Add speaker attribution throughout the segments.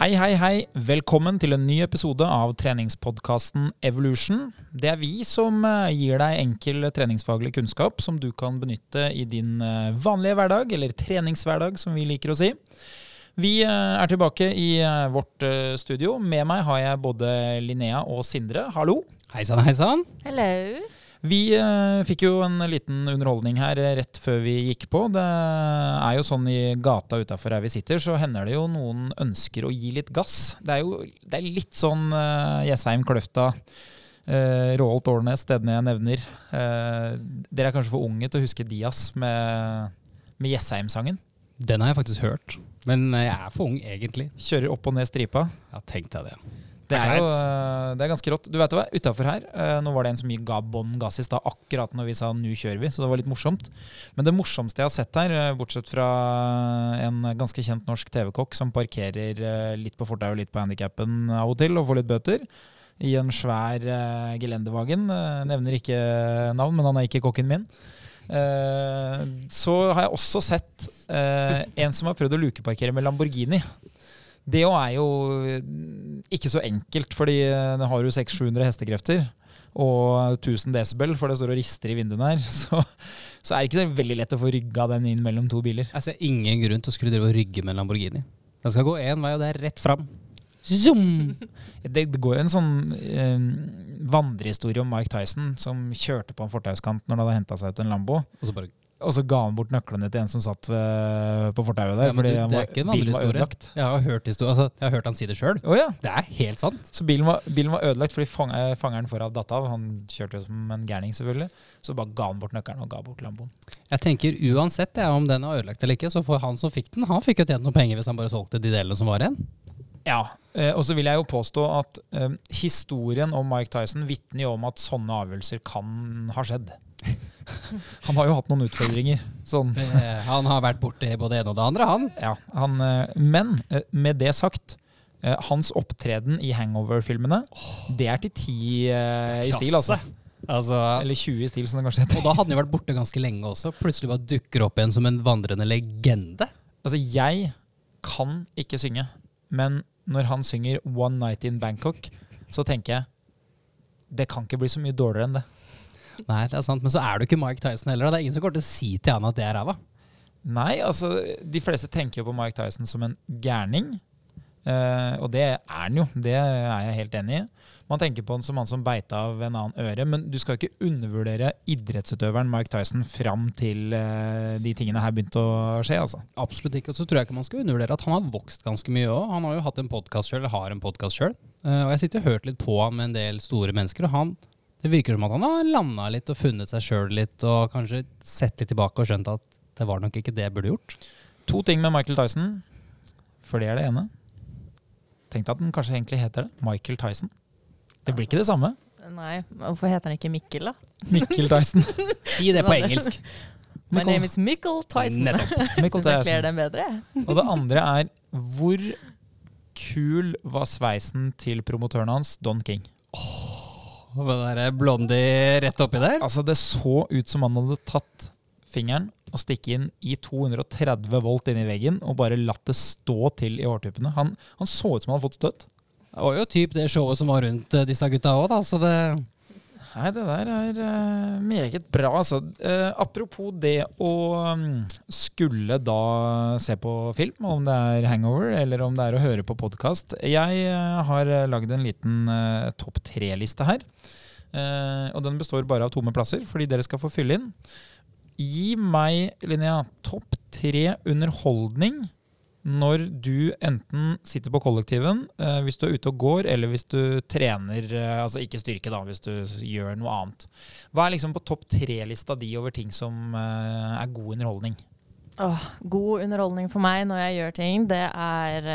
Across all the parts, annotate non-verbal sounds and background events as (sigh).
Speaker 1: Hei, hei, hei. Velkommen til en ny episode av treningspodkasten Evolution. Det er vi som eh, gir deg enkel treningsfaglig kunnskap som du kan benytte i din eh, vanlige hverdag, eller treningshverdag, som vi liker å si. Vi eh, er tilbake i vårt studio. Med meg har jeg både Linnea og Sindre. Hallo.
Speaker 2: Hei sann, hei sann.
Speaker 3: Hello.
Speaker 1: Vi eh, fikk jo en liten underholdning her eh, rett før vi gikk på. Det er jo sånn i gata utafor her vi sitter, så hender det jo noen ønsker å gi litt gass. Det er jo det er litt sånn eh, Jessheim, Kløfta, eh, Råholt, Årnes, stedene jeg nevner. Eh, dere er kanskje for unge til å huske Dias med, med Jessheim-sangen?
Speaker 2: Den har jeg faktisk hørt, men jeg er for ung egentlig.
Speaker 1: Kjører opp og ned stripa?
Speaker 2: Ja, tenk deg det.
Speaker 1: Det er jo eh, det er ganske rått. Du vet hva, Utafor her eh, nå var det en som ga bånn gass i stad, akkurat når vi sa 'nå kjører vi', så det var litt morsomt. Men det morsomste jeg har sett her, eh, bortsett fra en ganske kjent norsk TV-kokk som parkerer litt på fortauet og litt på handikappen av og til og får litt bøter, i en svær uh, gelendevagen. nevner ikke navn, men han er ikke kokken min. så har jeg også sett en som har prøvd å lukeparkere med Lamborghini. Det er jo ikke så enkelt, fordi det har jo 600-700 hestekrefter og 1000 desibel, for det står og rister i vinduene her. (laughs) Så, så er det ikke så veldig lett å få rygga den inn mellom to biler.
Speaker 2: Jeg ser ingen grunn til å skulle drive og rygge med en Lamborghini. Den skal gå én vei, og det er rett fram. Zoom!
Speaker 1: Det, det går jo en sånn eh, vandrehistorie om Mike Tyson som kjørte på en fortauskant når han hadde henta seg ut en Lambo.
Speaker 2: Og så bare
Speaker 1: og så ga han bort nøklene til en som satt ved, på fortauet der.
Speaker 2: Ja, fordi du, det er ikke en var ødelagt. Jeg har hørt, altså, jeg har hørt han si det sjøl.
Speaker 1: Oh, ja.
Speaker 2: Det er helt sant.
Speaker 1: Så bilen var, bilen var ødelagt fordi fang, fangeren foran datt av. Han kjørte jo som en gærning, selvfølgelig. Så bare ga han bort nøkkelen og ga bort Lamboen.
Speaker 2: Jeg tenker uansett ja, om den er ødelagt eller ikke, så får han som fikk den, han fikk jo tjent noen penger hvis han bare solgte de delene som var igjen.
Speaker 1: Ja, eh, og så vil jeg jo påstå at eh, historien om Mike Tyson vitner jo om at sånne avgjørelser kan ha skjedd. (laughs) Han har jo hatt noen utfordringer. Sånn. (laughs)
Speaker 2: Eh, han har vært borti både det ene og det andre, han.
Speaker 1: Ja, han eh, men eh, med det sagt, hans opptreden i Hangover-filmene, det er til ti i stil, altså.
Speaker 2: altså.
Speaker 1: Eller 20 i stil, som det kanskje heter.
Speaker 2: Og da hadde han jo vært borte ganske lenge også. Plutselig bare dukker opp igjen som en vandrende legende.
Speaker 1: Altså, jeg kan ikke synge, men når han synger 'One Night in Bangkok', så tenker jeg det kan ikke bli så mye dårligere enn det.
Speaker 2: Nei, det er sant. Men så er du ikke Mike Tyson heller. Det er ingen som kommer til å si til han at det er ræva.
Speaker 1: Nei, altså de fleste tenker jo på Mike Tyson som en gærning. Uh, og det er han jo, det er jeg helt enig i. Man tenker på han som han som beita av en annen øre, men du skal ikke undervurdere idrettsutøveren Mike Tyson fram til uh, de tingene her begynte å skje. altså.
Speaker 2: Absolutt ikke. Og så tror jeg ikke man skal undervurdere at han har vokst ganske mye òg. Han har jo hatt en podkast sjøl, har en podkast sjøl. Uh, eh, og jeg sitter og hørt litt på han med en del store mennesker, og han det virker som at han har landa litt og funnet seg sjøl litt, og kanskje sett litt tilbake og skjønt at det var nok ikke det jeg burde gjort.
Speaker 1: To ting med Michael Tyson, for det er det ene. Tenk deg at den kanskje egentlig heter det. Michael Tyson. Det blir ikke det samme.
Speaker 3: Nei, hvorfor heter han ikke Mikkel, da?
Speaker 1: Mikkel Tyson. (laughs)
Speaker 2: si det på engelsk.
Speaker 3: My name is Mikkel Tyson.
Speaker 2: Nettopp. (laughs)
Speaker 3: Syns jeg kler den bedre.
Speaker 1: og det andre er hvor kul var sveisen til promotøren hans, Don King?
Speaker 2: Oh. Den der blondie rett oppi der?
Speaker 1: Altså, det så ut som han hadde tatt fingeren og stikket inn i 230 volt inn i veggen og bare latt det stå til i hårtuppene. Han, han så ut som han hadde fått støtt.
Speaker 2: Det var jo typ det showet som var rundt eh, disse gutta òg, da. Så det
Speaker 1: Nei, det der er uh, meget bra, altså. Uh, apropos det å um, skulle da se på film, om det er hangover eller om det er å høre på podkast. Jeg uh, har lagd en liten topp tre-liste her. og den består bare av tomme plasser, fordi dere skal få fylle inn. Gi meg, Linnea, topp tre underholdning når du enten sitter på kollektiven, eh, hvis du er ute og går, eller hvis du trener, eh, altså ikke styrke, da, hvis du gjør noe annet. Hva er liksom på topp tre-lista di over ting som eh, er god underholdning?
Speaker 3: Åh, god underholdning for meg når jeg gjør ting, det er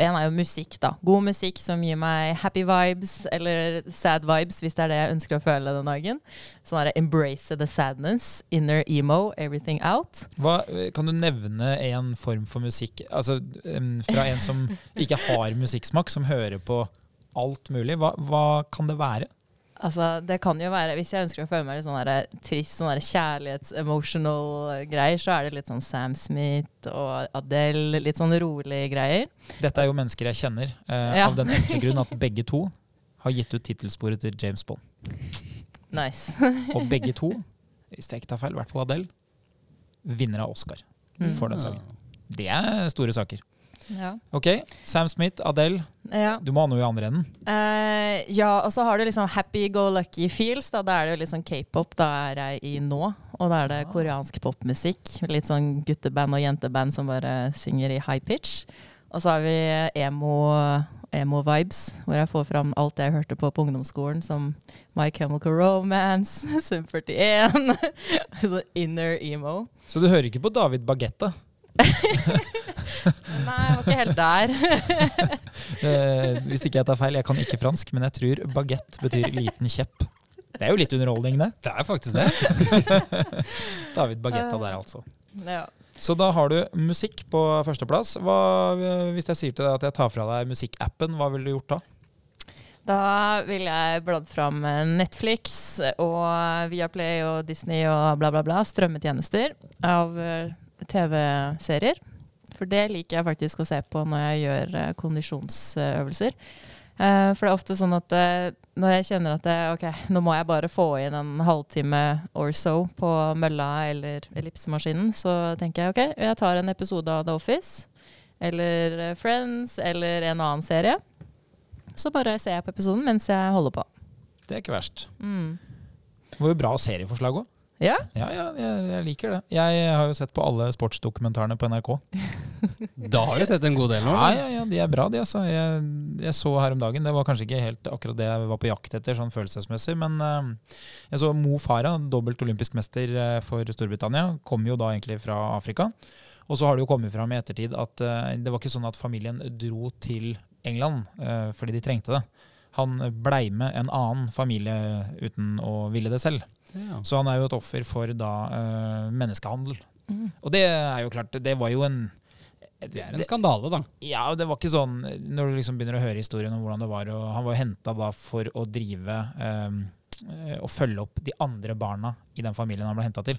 Speaker 3: en er jo musikk, da. God musikk som gir meg happy vibes, eller sad vibes, hvis det er det jeg ønsker å føle den dagen. Sånn er det embrace the sadness, inner emo, everything out.
Speaker 1: Hva, kan du nevne en form for musikk, altså fra en som (laughs) ikke har musikksmak, som hører på alt mulig? Hva, hva kan det være?
Speaker 3: Altså, det kan jo være Hvis jeg ønsker å føle meg litt sånn der trist, sånn kjærlighets-emotional greier, så er det litt sånn Sam Smith og Adele, litt sånn rolige greier.
Speaker 1: Dette er jo mennesker jeg kjenner, eh,
Speaker 3: Ja.
Speaker 1: av den enkle grunn at (laughs) begge to har gitt ut tittelsporet til James Bond.
Speaker 3: Nice. (laughs)
Speaker 1: Og begge to, hvis jeg ikke tar feil, i hvert fall Adele, vinner av Oscar
Speaker 3: Mm.
Speaker 1: for den sangen. Det er store saker.
Speaker 3: Ja.
Speaker 1: Ok, Sam Smith, Adele.
Speaker 3: ja.
Speaker 1: Du må ha noe i andre enden.
Speaker 3: Uh, ja, og så har du liksom happy go lucky feels. Da, da er det jo litt sånn k-pop. Da er jeg i nå. Og da er det koreansk popmusikk. Litt sånn gutteband og jenteband som bare synger i high pitch. Og så har vi emo, emo vibes, hvor jeg får fram alt jeg hørte på på ungdomsskolen, som My Chemical Romance, (laughs) Sum 41, (laughs) inner emo.
Speaker 1: Så du hører ikke på David Bagetta. (laughs)
Speaker 3: Nei, jeg var ikke helt der. (laughs)
Speaker 1: Eh, hvis ikke jeg tar feil, jeg kan ikke fransk, men jeg tror bagett betyr liten kjepp. Det er jo litt underholdning, det.
Speaker 2: Det er faktisk det. (laughs)
Speaker 1: David Bagetta der, altså.
Speaker 3: ja.
Speaker 1: Så da har du musikk på førsteplass. Hva, hvis jeg sier til deg at jeg tar fra deg musikkappen, hva ville du gjort da?
Speaker 3: Da ville jeg bladd fram Netflix og Viaplay og Disney og bla, bla, bla. Strømmetjenester av eh, TV-serier. For det liker jeg faktisk å se på når jeg gjør eh, kondisjonsøvelser. Eh, For det er ofte sånn at eh, når jeg kjenner at det, ok, nå må jeg bare få inn en halvtime or so på mølla eller ellipsemaskinen, så tenker jeg ok, jeg tar en episode av The Office eller Friends eller en annen serie. Så bare ser jeg på episoden mens jeg holder på.
Speaker 1: Det er ikke verst.
Speaker 3: Mm.
Speaker 1: Det var jo bra serieforslag òg.
Speaker 3: Ja?
Speaker 1: Ja, ja, jeg, jeg liker det. Jeg har jo sett på alle sportsdokumentarene på NRK. (laughs)
Speaker 2: Da har du sett en god del nå.
Speaker 1: Ja, ja, ja, de er bra, de. Altså. Jeg, jeg så her om dagen, det var kanskje ikke helt akkurat det jeg var på jakt etter, sånn følelsesmessig, men uh, jeg så Mo Farah, dobbelt olympisk mester eh, for Storbritannia, kom jo da egentlig fra Afrika. Og så har det jo kommet fram i ettertid at uh, det var ikke sånn at familien dro til England uh, fordi de trengte det. Han blei med en annen familie uten å ville det selv.
Speaker 2: Ja.
Speaker 1: Så han er jo et offer for da uh, menneskehandel.
Speaker 3: Mm.
Speaker 1: Og det er jo klart, det var jo en
Speaker 2: Det er en skandale, da.
Speaker 1: ja, det var ikke sånn Når du liksom begynner å høre historien om hvordan det var og Han var jo henta da for å drive eh, og følge opp de andre barna i den familien han ble henta til.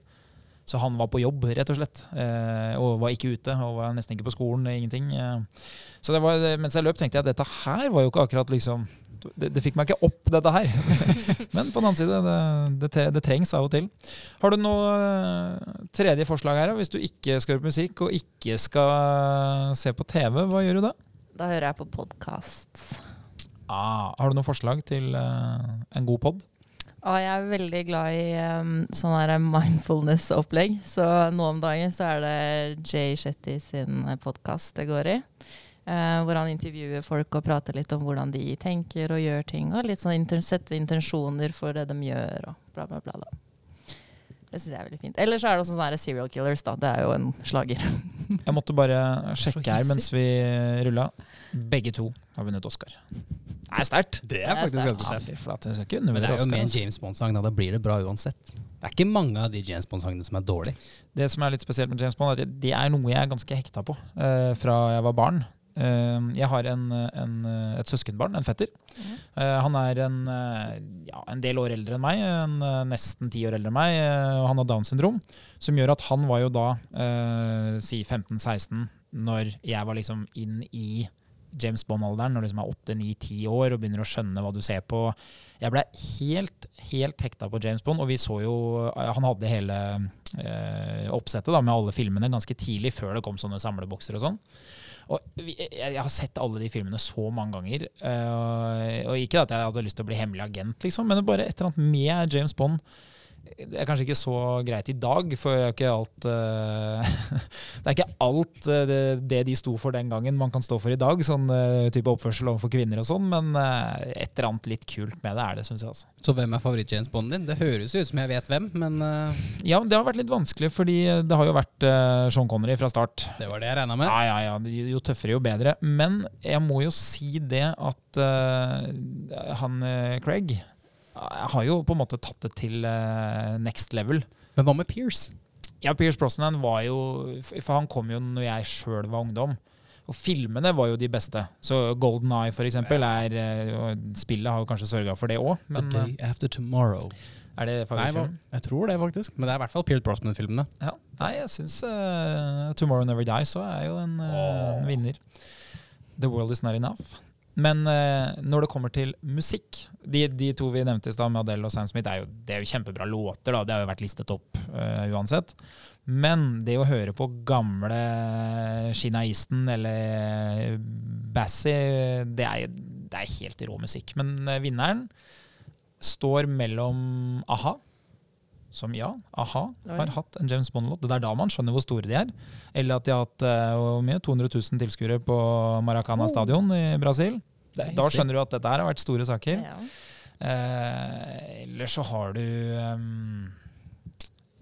Speaker 1: Så han var på jobb, rett og slett. Eh, og var ikke ute, og var nesten ikke på skolen. Ingenting. Eh. Så det var, mens jeg løp, tenkte jeg at dette her var jo ikke akkurat liksom Det, det fikk meg ikke opp, dette her. (laughs) Men på den annen side, det, det, trengs av og til. Har du noe eh, tredje forslag her? Hvis du ikke skal høre på musikk og ikke skal se på TV, hva gjør du da?
Speaker 3: Da hører jeg på podkast.
Speaker 1: Ah, har du noen forslag til eh, en god pod?
Speaker 3: Ja, jeg er veldig glad i um, sånn mindfulness-opplegg. Så nå om dagen så er det Jay Shetty sin podkast det går i. eh, hvor han intervjuer folk og prater litt om hvordan de tenker og gjør ting. Og litt sånn inter sette intensjoner for det de gjør, og bla, bla, bla. da. Det syns jeg er veldig fint. Eller så er det også sånne serial killers, da. Det er jo en slager. (laughs)
Speaker 1: Jeg måtte bare sjekke her mens vi rulla. Begge to har vunnet Oscar. Det er sterkt!
Speaker 2: Det
Speaker 3: er
Speaker 2: faktisk ganske sterkt. Men det er jo
Speaker 1: Oscar.
Speaker 2: med en
Speaker 1: altså.
Speaker 2: James Bond-sang, da. Da blir det bra uansett. Det er ikke mange av de James Bond-sangene som er dårlige.
Speaker 1: Det som er litt spesielt med James Bond, er at det er noe jeg er ganske hekta på uh, fra jeg var barn. Eh, jeg har en, en, et søskenbarn, en fetter. Mm. han er en, eh, ja, en del år eldre enn meg, en, eh, nesten ti år eldre enn meg, og han har Downs syndrom. Som gjør at han var jo da eh, si 15-16 når jeg var liksom inn i James Bond-alderen, når du liksom er 8-9-10 år og begynner å skjønne hva du ser på. Jeg ble helt, helt hekta på James Bond, og vi så jo Han hadde hele eh, oppsettet da, med alle filmene ganske tidlig, før det kom sånne samlebokser og sånn. Og jeg, har sett alle de filmene så mange ganger. eh, og ikke at jeg hadde lyst til å bli hemmelig agent, liksom, men bare et eller annet med James Bond. Det er kanskje ikke så greit i dag, for det er ikke alt eh, (laughs) Det er ikke alt eh, det, de sto for den gangen, man kan stå for i dag. Sånn eh, type oppførsel overfor kvinner og sånn, men et eller annet litt kult med det er det, syns jeg. altså.
Speaker 2: Så hvem er favoritt-James Bond din? Det høres ut som jeg vet hvem, men
Speaker 1: Ja, det har vært litt vanskelig, fordi det har jo vært Sean Connery fra start.
Speaker 2: det var det jeg regna med.
Speaker 1: Ja, ja, ja. Jo tøffere, jo bedre. Men jeg må jo si det at han Craig eh, har jo på en måte tatt det til eh, next level.
Speaker 2: Men hva med Pierce?
Speaker 1: Ja, Pierce Brosnan var jo For han kom jo når jeg sjøl var ungdom. Og filmene var jo de beste. Så Golden Eye for eksempel, er eh, Spillet har jo kanskje sørga for det òg,
Speaker 2: The Day After Tomorrow.
Speaker 1: eh, er det favorittfilmen?
Speaker 2: jeg tror det, faktisk. Men det er i hvert fall Pierce Brosnan-filmene.
Speaker 1: Ja. Nei, jeg syns uh, Tomorrow Never Dies òg er jo en, eh, en vinner. The World Is Not Enough. Men eh, når det kommer til musikk De, de to vi nevnte i stad, med Adele og Sam Smith, er jo, det er jo kjempebra låter. da, Det har jo vært listet opp uh, uansett. Men det å høre på gamle Shinaisten eller Bassie, det er, det er helt rå musikk. Men eh, vinneren står mellom a-ha, som ja, a-ha har hatt en James Bond-låt. Det er da man skjønner hvor store de er. Eller at de har hatt uh, mye, 200 000 tilskuere på Maracana
Speaker 3: Oh.
Speaker 1: stadion i Brasil. Da skjønner du at dette her har vært store saker.
Speaker 3: Ja.
Speaker 1: Uh, eller så har du um,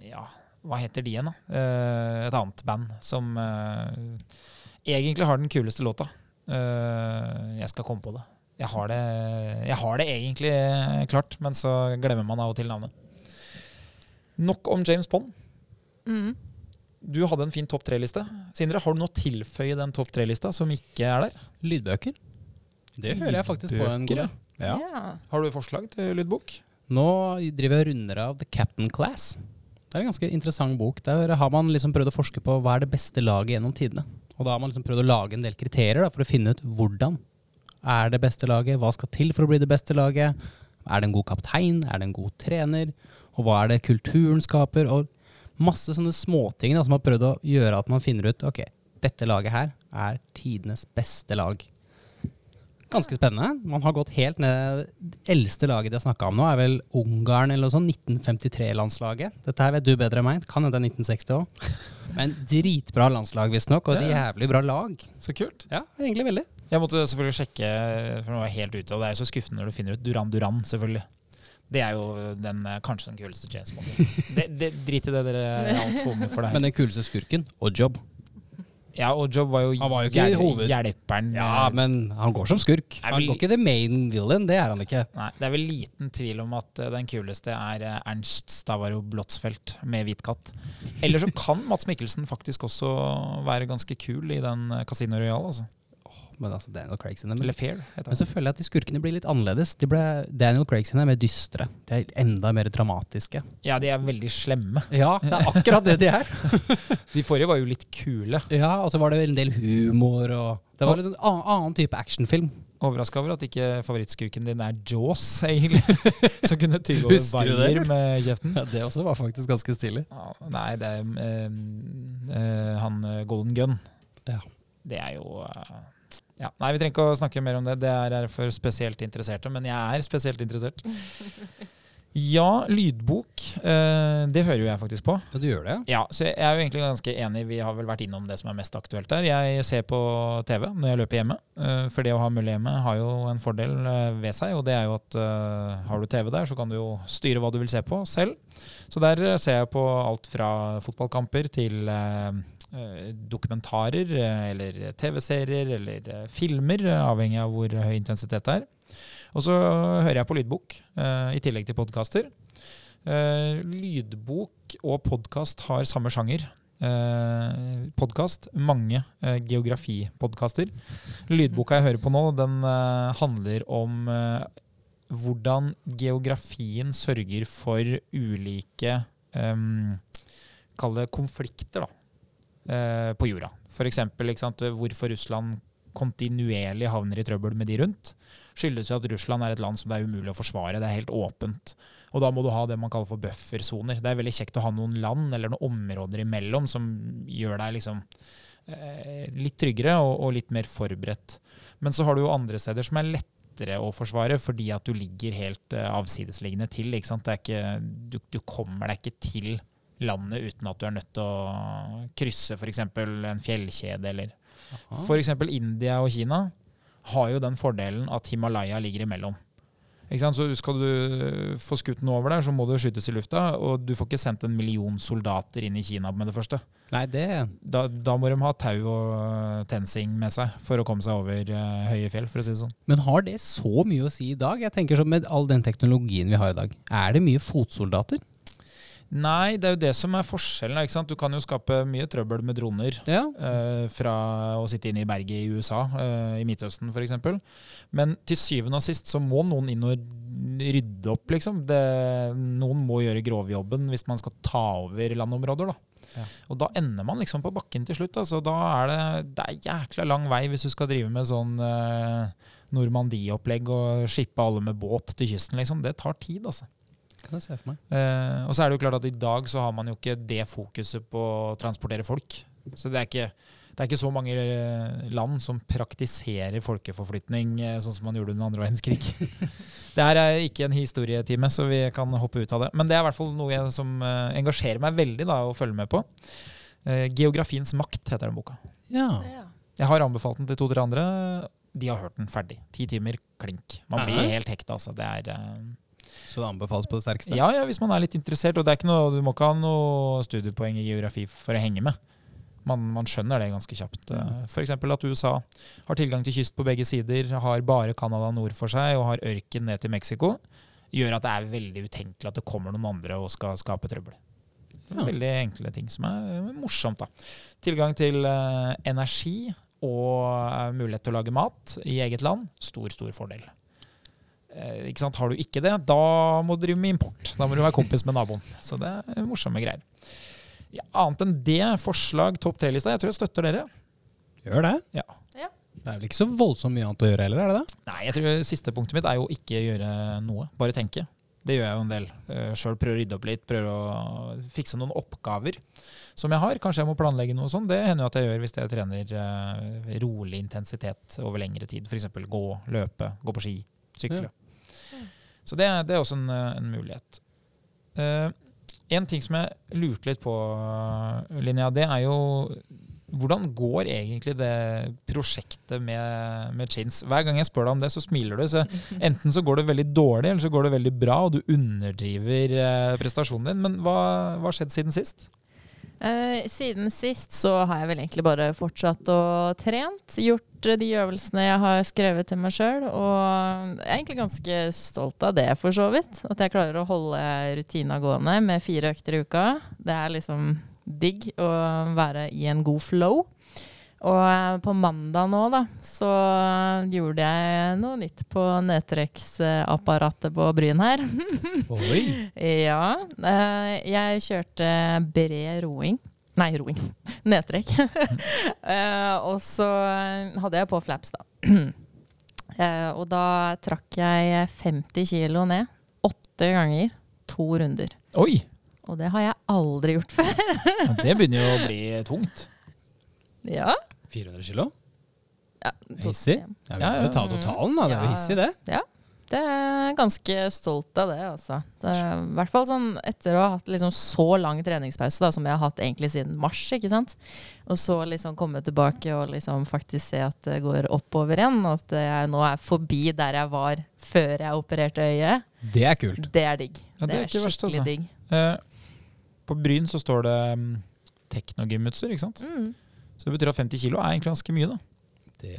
Speaker 1: Ja, hva heter de igjen, da? Uh, et annet band som eh, egentlig har den kuleste låta. Eh, jeg skal komme på det. Jeg har det, jeg har det egentlig klart, men så glemmer man av og til navnet. Nok om James Bond.
Speaker 3: Mm.
Speaker 1: Du hadde en fin topp tre-liste. Sindre, har du noe å tilføye den topp tre-lista som ikke er der?
Speaker 2: Lydbøker. Det hører jeg faktisk på en god. Ja.
Speaker 3: Ja.
Speaker 1: Har du forslag til lydbok?
Speaker 2: Nå driver jeg runder av The Captain Class. Det er en ganske interessant bok. Der har man liksom prøvd å forske på hva er det beste laget gjennom tidene. Og da har man liksom prøvd å lage en del kriterier da, for å finne ut hvordan er det beste laget, hva skal til for å bli det beste laget. Er det en god kaptein, er det en god trener, og hva er det kulturen skaper? Og masse sånne småting da, som har prøvd å gjøre at man finner ut ok, dette laget her er tidenes beste lag. Ganske spennende. Man har gått helt ned Det eldste laget de har snakka om nå, er vel Ungarn eller noe sånt. 1953-landslaget. Dette her vet du bedre enn meg. Kan hende det er 1960 òg. Men dritbra landslag, visstnok. Og
Speaker 1: Ja.
Speaker 2: jævlig bra lag.
Speaker 1: Så kult.
Speaker 2: Ja, egentlig veldig.
Speaker 1: Jeg måtte selvfølgelig sjekke, for nå var jeg helt ute, og det er jo så skuffende når du finner ut Duran Duran, selvfølgelig. Det er jo den, eh, kanskje den kuleste James Bond. (laughs) Det, det, drit i det, dere er altfor unge for det.
Speaker 2: Men den kuleste skurken, og jobb.
Speaker 1: ja, og Job var jo,
Speaker 2: Han var jo ikke
Speaker 1: hjel- hjelperen.
Speaker 2: Ja,
Speaker 1: eh,
Speaker 2: men han går som skurk.
Speaker 1: Vel,
Speaker 2: Han går ikke the main villain, det er han ikke.
Speaker 1: Nei, det er vel liten tvil om at eh, den kuleste er Ernst Stavaro Blotsfeldt med hvit katt. Eller så kan Mats Mikkelsen faktisk også være ganske kul i den Casino Royale, altså.
Speaker 2: Men altså, Daniel Craig sine. Men,
Speaker 1: Fair,
Speaker 2: men så føler jeg at de skurkene blir litt annerledes. De ble, Daniel Craig sine er mer dystre. De er enda mer dramatiske.
Speaker 1: Ja, de er veldig slemme.
Speaker 2: Ja, det er akkurat det de er. (laughs)
Speaker 1: De forrige var jo litt kule.
Speaker 2: Ja, og så var det en del humor og Det var en sånn annen, annen type actionfilm.
Speaker 1: Overraska over at ikke favorittskurken din er Jaws, egentlig. (laughs) Som kunne tygge over vaier med kjeften.
Speaker 2: Ja, Det også var faktisk ganske stilig.
Speaker 1: Ja, nei, det er øh, øh, han eh, Golden Gun.
Speaker 2: Ja.
Speaker 1: Det er jo eh, ja. Nei, vi trenger ikke å snakke mer om det. Det er for spesielt interesserte, men jeg er spesielt interessert. (laughs) Ja, lydbok. eh, det hører jo jeg faktisk på.
Speaker 2: Ja, du gjør det?
Speaker 1: Ja, så jeg er jo egentlig ganske enig. Vi har vel vært innom det som er mest aktuelt der. Jeg ser på TV når jeg løper hjemme. eh, For det å ha mulig hjemme har jo en fordel eh, ved seg, og det er jo at har du TV der, så kan du jo styre hva du vil se på selv. Så der ser jeg på alt fra fotballkamper til dokumentarer eh, eller TV-serier eller eh, filmer, eh, avhengig av hvor høy intensitet det er. Og så hører jeg på lydbok, eh, i tillegg til podkaster. Eh, lydbok og podkast har samme sjanger. Eh, podkast, mange eh, geografipodkaster. Lydboka jeg hører på nå, den eh, handler om eh, hvordan geografien sørger for ulike um, Kall det konflikter, da, eh, på jorda. F.eks. hvorfor Russland kontinuerlig havner i trøbbel med de rundt skyldes jo at Russland er et land som det er umulig å forsvare. Det er helt åpent. Og da må du ha det man kaller for buffersoner. Det er veldig kjekt å ha noen land eller noen områder imellom som gjør deg liksom eh, litt tryggere og, og litt mer forberedt. Men så har du jo andre steder som er lettere å forsvare fordi at du ligger helt eh, avsidesliggende til. Det er ikke, du, du kommer deg ikke til landet uten at du er nødt til å krysse f.eks. en fjellkjede eller. F.eks. India og Kina har jo den fordelen at Himalaya ligger imellom. Så Skal du få skutt noe over der, så må du skytes i lufta. Og du får ikke sendt en million soldater inn i Kina med det første.
Speaker 2: Nei, det
Speaker 1: Da, da må de ha tau og tensing med seg for å komme seg over uh, høye fjell, for å si det sånn.
Speaker 2: Men har det så mye å si i dag? Jeg tenker så Med all den teknologien vi har i dag, er det mye fotsoldater?
Speaker 1: Nei, det er jo det som er forskjellen. Ikke sant? Du kan jo skape mye trøbbel med droner.
Speaker 2: Ja.
Speaker 1: uh, fra å sitte inne i berget i USA, uh, i Midtøsten f.eks. Men til syvende og sist så må noen inn og rydde opp, liksom. Det, noen må gjøre grovjobben hvis man skal ta over landområder, da.
Speaker 2: Ja.
Speaker 1: Og da ender man liksom på bakken til slutt. Altså, da er det, det er jækla lang vei hvis du skal drive med sånn eh, Normandie-opplegg og skippe alle med båt til kysten, liksom. Det tar tid, altså.
Speaker 2: Kan jeg se for meg.
Speaker 1: Eh, og så er det jo klart at i dag så har man jo ikke det fokuset på å transportere folk. Så det er ikke, det er ikke så mange eh, land som praktiserer folkeforflytning eh, sånn som man gjorde under andre verdenskrig. (laughs) det her er ikke en historietime, så vi kan hoppe ut av det. Men det er i hvert fall noe jeg, som eh, engasjerer meg veldig da, å følge med på. Eh, Geografiens makt heter den boka.
Speaker 2: Ja.
Speaker 3: Ja.
Speaker 1: Jeg har anbefalt den til to-tre andre. De har hørt den ferdig. Ti timer, klink. Man blir helt hekta, altså. Det er eh,
Speaker 2: Så det anbefales på det sterkeste?
Speaker 1: ja, ja, hvis man er litt interessert. Og det er ikke noe, du må ikke ha noe studiepoeng i geografi for å henge med. Man, man skjønner det ganske kjapt. F.eks. at USA har tilgang til kyst på begge sider, har bare Canada nord for seg og har ørken ned til Mexico. Gjør at det er veldig utenkelig at det kommer noen andre og skal skape trøbbel.
Speaker 2: Ja.
Speaker 1: Veldig enkle ting som er morsomt. da. Tilgang til eh, energi og eh, mulighet til å lage mat i eget land. Stor, stor fordel. Eh, ikke sant? Har du ikke det, da må du drive med import. Da må du være kompis med naboen. Så det er morsomme greier. Ja, annet enn det, forslag topp tre-lista. Jeg tror jeg støtter dere.
Speaker 2: Gjør det?
Speaker 1: Ja.
Speaker 3: Ja.
Speaker 2: Det er vel ikke så voldsomt mye annet å gjøre heller, er det det?
Speaker 1: Nei, jeg tror siste punktet mitt er jo ikke gjøre noe, bare tenke. Det gjør jeg jo en del. Uh, Sjøl prøver å rydde opp litt, prøver å fikse noen oppgaver som jeg har. Kanskje jeg må planlegge noe sånt. Det hender jo at jeg gjør hvis jeg trener eh, rolig intensitet over lengre tid. F.eks. gå, løpe, gå på ski, sykle.
Speaker 3: Ja.
Speaker 1: Så det, det er også en, en mulighet. Uh, en ting som jeg lurte litt på, Linnea, det er jo hvordan går egentlig det prosjektet med, med chins? Hver gang jeg spør deg om det, så smiler du. Så (laughs) enten så går det veldig dårlig, eller så går det veldig bra, og du underdriver eh, prestasjonen din. Men hva har skjedd siden sist?
Speaker 3: Eh, siden sist så har jeg vel egentlig bare fortsatt å trent. Gjort eh, de øvelsene jeg har skrevet til meg sjøl. Og jeg er egentlig ganske stolt av det, for så vidt. At jeg klarer å holde rutina gående med fire økter i uka. Det er liksom digg å være i en god flow. Og eh, på mandag nå, da, så gjorde jeg noe nytt på nedtrekksapparatet på Bryn her. (laughs)
Speaker 2: Oi!
Speaker 3: Ja. eh, jeg kjørte bred roing. Nei, roing. (laughs) Nedtrekk. (laughs) Eh, og så hadde jeg på flaps, da. (clears throat) Eh, og da trakk jeg 50 kilo ned. Åtte ganger. To runder.
Speaker 1: Oi!
Speaker 3: Og det har jeg aldri gjort før.
Speaker 1: Det begynner jo å bli tungt.
Speaker 3: Ja.
Speaker 2: 400 kilo?
Speaker 3: ja
Speaker 2: Hissig? Ja, vi
Speaker 1: Ja,
Speaker 2: jo ta totalen, da. Det er jo hissig, det. Ja.
Speaker 3: Det er ganske stolt av det, altså. Det er, I hvert fall sånn etter å ha hatt liksom så lang treningspause da, som jeg har hatt egentlig siden mars. ikke sant? Og så liksom komme tilbake og liksom faktisk se at det går oppover igjen. Og at jeg nå er forbi der jeg var før jeg opererte øyet.
Speaker 2: Det er kult.
Speaker 3: Det er digg.
Speaker 1: Ja, det er ikke verst,
Speaker 3: skikkelig
Speaker 1: altså.
Speaker 3: digg.
Speaker 1: Eh, på Bryn så står det um, teknogymutstyr, ikke sant?
Speaker 3: Mm.
Speaker 1: Så det betyr at 50 kilo er egentlig ganske mye, da.
Speaker 2: Det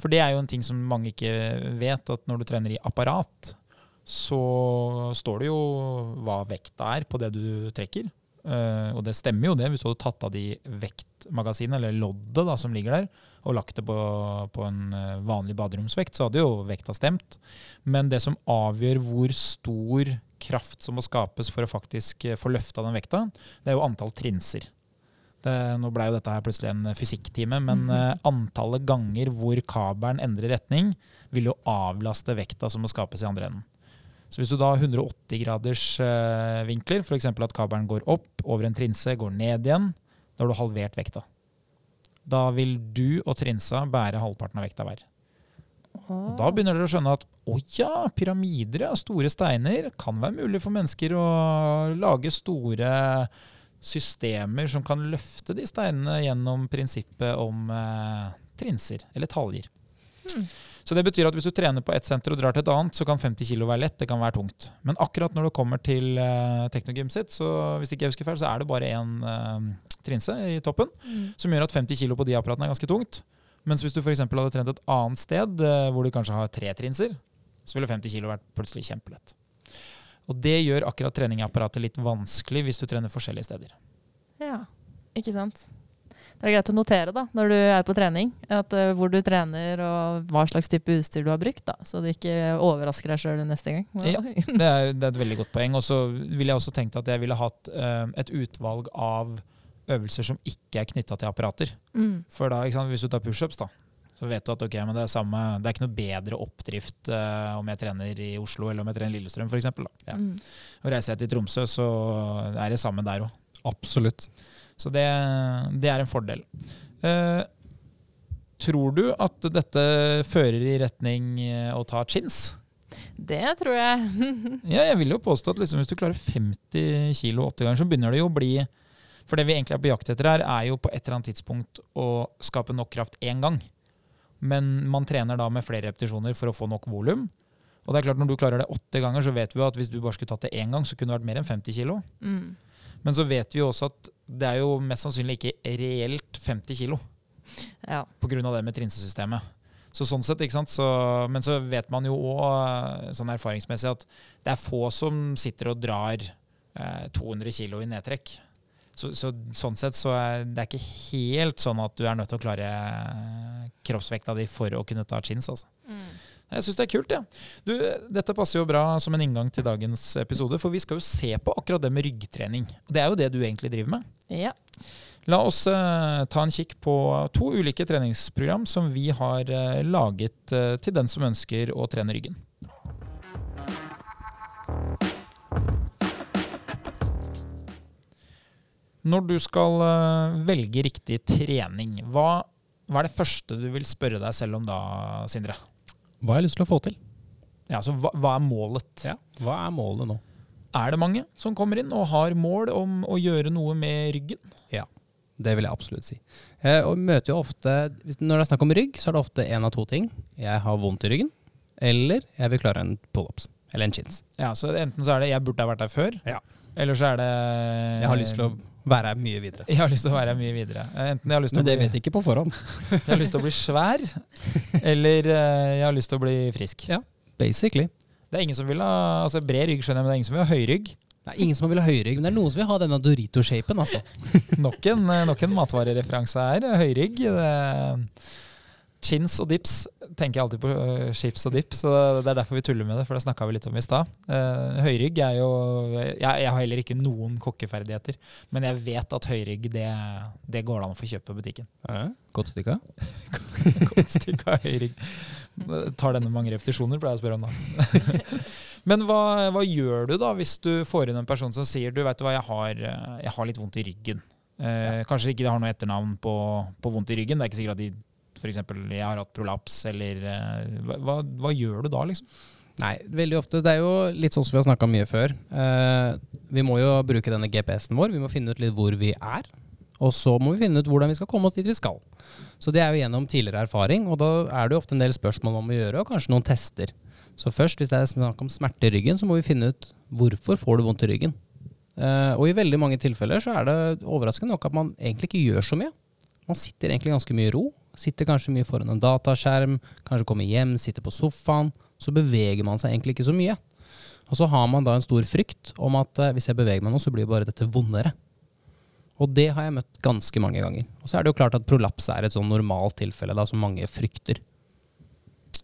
Speaker 1: For det er jo en ting som mange ikke vet, at når du trener i apparat, så står det jo hva vekta er på det du trekker. Uh, og det stemmer jo det, hvis du hadde tatt av de vektmagasinene, eller loddet da, som ligger der, og lagt det på, på en eh, vanlig baderomsvekt, så hadde jo vekta stemt. Men det som avgjør hvor stor kraft som må skapes for å faktisk eh, få løfta den vekta, det er jo antall trinser. Det, nå ble jo dette her plutselig en fysikktime, men eh, antallet ganger hvor kabelen endrer retning, vil jo avlaste vekta som må skapes i andre enden. Så hvis du da har 180 graders eh, vinkler, f.eks. at kabelen går opp over en trinse, går ned igjen, da har du halvert vekta. Da vil du og trinsa bære halvparten av vekta hver. Og da begynner dere å skjønne at å ja, pyramider, store steiner, kan være mulig for mennesker å lage store systemer som kan løfte de steinene gjennom prinsippet om eh, trinser, eller taljer.
Speaker 3: Mm.
Speaker 1: Så det betyr at hvis du trener på ett senter og drar til et annet, så kan 50 kilo være lett, det kan være tungt. Men akkurat når det kommer til eh, teknogym sitt, så hvis ikke jeg husker feil, så er det bare én eh, trinse i toppen,
Speaker 3: Mm.
Speaker 1: som gjør at 50 kilo på de apparatene er ganske tungt. Mens hvis du f.eks. hadde trent et annet sted, eh, hvor du kanskje har tre trinser, så ville 50 kilo vært plutselig kjempelett. Og det gjør akkurat treningapparatet litt vanskelig hvis du trener forskjellige steder.
Speaker 3: Ja, ikke sant. Det er greit å notere da, når du er på trening, at, uh, hvor du trener og hva slags type utstyr du har brukt, da, så du ikke overrasker deg sjøl neste gang.
Speaker 1: Ja, det er, det er, et veldig godt poeng. Og så ville jeg også tenkt at jeg ville hatt uh, et utvalg av øvelser som ikke er knytta til apparater. Mm. For da, sant, hvis du tar pushups, da, så vet du at okay, det, er samme, det er ikke noe bedre oppdrift uh, om jeg trener i Oslo eller om jeg trener i Lillestrøm f.eks. Ja. Mm. Og reiser jeg til Tromsø, så er det samme der òg.
Speaker 2: Absolutt.
Speaker 1: Så det, det er en fordel. Uh, tror du at dette fører i retning uh, å ta chins?
Speaker 3: Det tror jeg. (laughs)
Speaker 1: ja, jeg vil jo påstå at liksom, hvis du klarer 50 kilo åtte ganger, så begynner det jo å bli For det vi egentlig er på jakt etter her, er jo på et eller annet tidspunkt å skape nok kraft én gang. Men man trener da med flere repetisjoner for å få nok volum. Og det er klart Når du klarer det åtte ganger, så vet vi at hvis du bare skulle tatt det én gang, så kunne det vært mer enn 50 kilo. Mm. Men så vet vi jo også at det er jo mest sannsynlig ikke reelt 50 kilo. Ja. På grunn av det med trinsesystemet. Så sånn sett, ikke sant? Så, men så vet man jo òg sånn erfaringsmessig at det er få som sitter og drar eh, 200 kilo i nedtrekk. Så, så, sånn sett så er det ikke helt sånn at du er nødt til å klare kroppsvekta di for å kunne ta chins. Altså. Mm. Jeg syns det er kult. Ja. Du, dette passer jo bra som en inngang til dagens episode, for vi skal jo se på akkurat det med ryggtrening. Det er jo det du egentlig driver med.
Speaker 3: Ja.
Speaker 1: La oss uh, ta en kikk på to ulike treningsprogram som vi har uh, laget uh, til den som ønsker å trene ryggen. Når du skal uh, velge riktig trening, hva, hva, er det første du vil spørre deg selv om da, Sindre?
Speaker 2: Hva har jeg lyst til å få til?
Speaker 1: Ja, altså, hva, hva er målet?
Speaker 2: Ja, Hva er målet nå?
Speaker 1: Er det mange som kommer inn og har mål om å gjøre noe med ryggen?
Speaker 2: Ja, det vil jeg absolutt si. Eh, møter jo ofte, Når det er snakk om rygg, så er det ofte én av to ting. Jeg har vondt i ryggen, eller jeg vil klare en pullups. Eller en chins.
Speaker 1: Ja, så Enten så er det 'jeg burde ha vært der før',
Speaker 2: ja.
Speaker 1: eller så er det
Speaker 2: Jeg har lyst til å være her mye videre.
Speaker 1: Jeg har lyst til å være her mye videre.
Speaker 2: Enten jeg har lyst til Men det bli, vet jeg ikke på forhånd. (laughs)
Speaker 1: jeg har lyst til å bli svær, eller eh, jeg har lyst til å bli frisk.
Speaker 2: Ja, basically.
Speaker 1: Det er ingen som vil ha altså Bred rygg, skjønner jeg, men det er ingen som vil ha høy rygg.
Speaker 2: Det er ingen som vil ha høyrygg, men det er noen som vil ha denne Dorito-shapen. altså. (laughs)
Speaker 1: nok, en, eh, nok en matvarereferanse her. Høyrygg. Det Chins og dips tenker jeg alltid på uh, chips og dip, så det er derfor vi tuller med det. For det snakka vi litt om i stad. Uh, høyrygg er jo jeg, jeg, har heller ikke noen kokkeferdigheter, men jeg vet at høyrygg det, det går det an å få kjøpt på butikken.
Speaker 2: Ja, godt stykka? (laughs)
Speaker 1: godt stykka høyrygg. Tar denne mange repetisjoner, pleier jeg å spørre om da. (laughs) men hva, hva, gjør du da hvis du får inn en person som sier du vet du hva, jeg har, jeg har litt vondt i ryggen. Uh, kanskje ikke det har noe etternavn på, på vondt i ryggen. Det er ikke sikkert at de f.eks. jeg har hatt prolaps, eller eh, hva, hva, gjør du da, liksom?
Speaker 2: Nei, veldig ofte. Det er jo litt sånn som vi har snakka mye før. Eh, vi må jo bruke denne GPS-en vår. Vi må finne ut litt hvor vi er. Og så må vi finne ut hvordan vi skal komme oss dit vi skal. Så det er jo gjennom tidligere erfaring, og da er det jo ofte en del spørsmål om å gjøre, og kanskje noen tester. Så først, hvis det er snakk om smerte i ryggen, så må vi finne ut hvorfor får du vondt i ryggen. Uh, og i veldig mange tilfeller så er det overraskende nok at man egentlig ikke gjør så mye. Man sitter egentlig ganske mye i ro, Sitter kanskje mye foran en dataskjerm, kanskje kommer hjem, sitter på sofaen. Så beveger man seg egentlig ikke så mye. Og så har man da en stor frykt om at eh, hvis jeg beveger meg nå, så blir bare dette vondere. Og det har jeg møtt ganske mange ganger. Og så er det jo klart at prolaps er et sånn normalt tilfelle da, som mange frykter.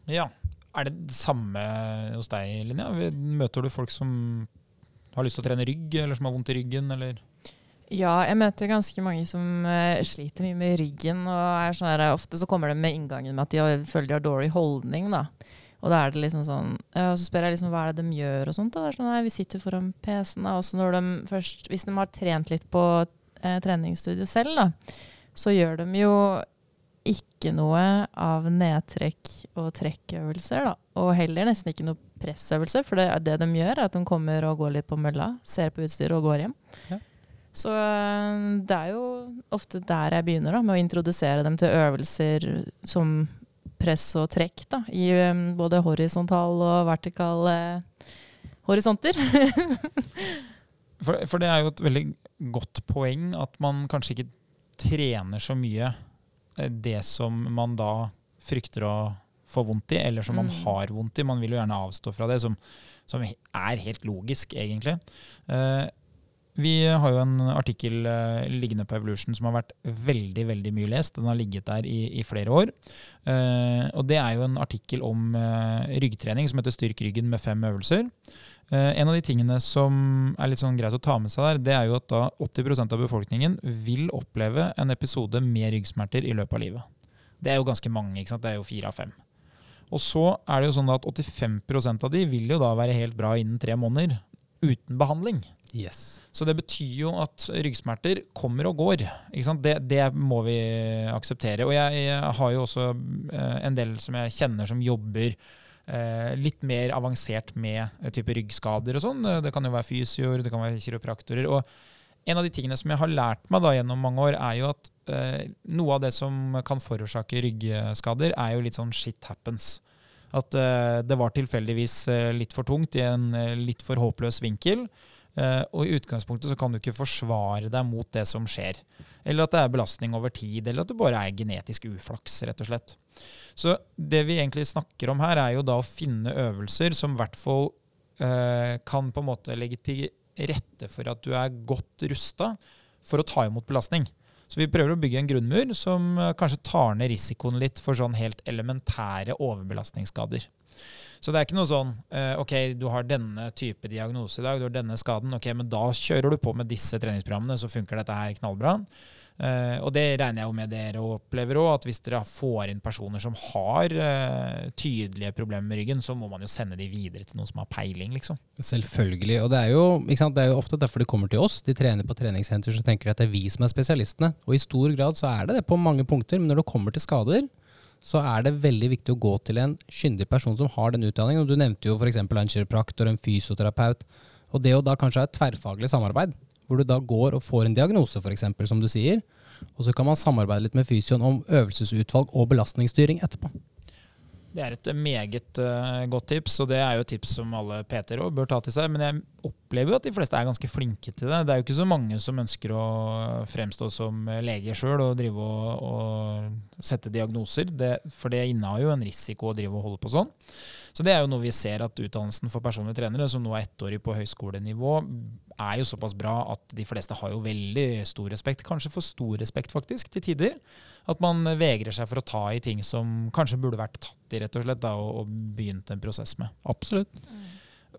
Speaker 1: Ja. Er det det samme hos deg, Linja? Møter du folk som har lyst til å trene rygg, eller som har vondt i ryggen, eller?
Speaker 3: Ja, jeg møter ganske mange som uh, sliter mye med ryggen. og sånn her, Ofte så kommer det med inngangen med at de har, føler de har dårlig holdning. da. Og da er det liksom sånn, uh, så spør jeg liksom hva er det de gjør, og sånt. og det er sånn, nei, Vi sitter foran PC-en. De først, hvis de har trent litt på uh, treningsstudio selv, da, så gjør de jo ikke noe av nedtrekk og trekkøvelser. da, Og heller nesten ikke noe pressøvelser. For det, det de gjør, er at de kommer og går litt på mølla, ser på utstyret og går hjem. Ja. Så eh, det er jo ofte der jeg begynner, da, med å introdusere dem til øvelser som press og trekk, da, i um, både horisontal og vertikal eh, horisonter. (laughs)
Speaker 1: for, for, det er jo et veldig godt poeng at man kanskje ikke trener så mye det som man da frykter å få vondt i, eller som man
Speaker 3: Mm.
Speaker 1: har vondt i. Man vil jo gjerne avstå fra det, som, som er helt logisk, egentlig. Eh, vi har jo en artikkel eh, liggende på Evolution som har vært veldig veldig mye lest. Den har ligget der i, i flere år. Eh, og Det er jo en artikkel om eh, ryggtrening som heter 'Styrk ryggen med fem øvelser'. En av de tingene som er litt sånn greit å ta med seg der, det er jo at da 80% av befolkningen vil oppleve en episode med ryggsmerter i løpet av livet. Det er jo ganske mange. ikke sant? Det er jo fire av fem. Og så er det jo sånn at 85% av de vil jo da være helt bra innen tre måneder uten behandling.
Speaker 2: Yes.
Speaker 1: Så det betyr jo at ryggsmerter kommer og går. Det, det må vi akseptere. Og jeg, jeg har jo også eh, en del som jeg kjenner som jobber eh, litt mer avansert med eh, type ryggskader og sånn. Det kan jo være fysioer, det kan være kiropraktorer. Og en av de tingene som jeg har lært meg da gjennom mange år, er jo at eh, noe av det som kan forårsake ryggskader, er jo litt sånn shit happens. At eh, det var tilfeldigvis eh, litt for tungt i en litt for håpløs vinkel. Eh, og i utgangspunktet så kan du ikke forsvare deg mot det som skjer. Eller at det er belastning over tid, eller at det bare er genetisk uflaks, rett og slett. Så det vi egentlig snakker om her, er jo da å finne øvelser som i hvert fall eh, kan på en måte legge til rette for at du er godt rusta for å ta imot belastning. Så vi prøver å bygge en grunnmur som eh, kanskje tar ned risikoen litt for sånn helt elementære overbelastningsskader. Så det er ikke noe sånn eh, OK, du har denne type diagnose i dag, du har denne skaden, ok, men da kjører du på med disse treningsprogrammene, så funker dette her knallbra. Eh, og det regner jeg jo med dere opplever òg, at hvis dere får inn personer som har eh, tydelige problemer med ryggen, så må man jo sende de videre til noen som har peiling, liksom.
Speaker 2: Selvfølgelig. Og det er, jo, det er jo ofte derfor de kommer til oss. De trener på treningssenter så tenker at det er vi som er spesialistene. Og i stor grad så er det det på mange punkter, men når det kommer til skader, så er det veldig viktig å gå til en kyndig person som har den utdanningen. Du nevnte jo f.eks. en kiropraktor, en fysioterapeut. Og det å da kanskje ha et tverrfaglig samarbeid, hvor du da går og får en diagnose, f.eks., som du sier. Og så kan man samarbeide litt med fysioen om øvelsesutvalg og belastningsstyring etterpå.
Speaker 1: Det er et meget uh, godt tips, og det er jo et tips som alle PT-er bør ta til seg. Men jeg opplever jo at de fleste er ganske flinke til det. Det er jo ikke så mange som ønsker å fremstå som lege sjøl og drive og, og sette diagnoser, det, for det innehar jo en risiko å drive og holde på sånn. Så det er jo noe vi ser at utdannelsen for personlige trenere, som nå er ettårig på høyskolenivå, er jo såpass bra at de fleste har jo veldig stor respekt, kanskje for stor respekt faktisk, til tider. At man vegrer seg for å ta i ting som kanskje burde vært tatt i, rett og slett, da, og, og begynt en prosess med.
Speaker 2: Absolutt.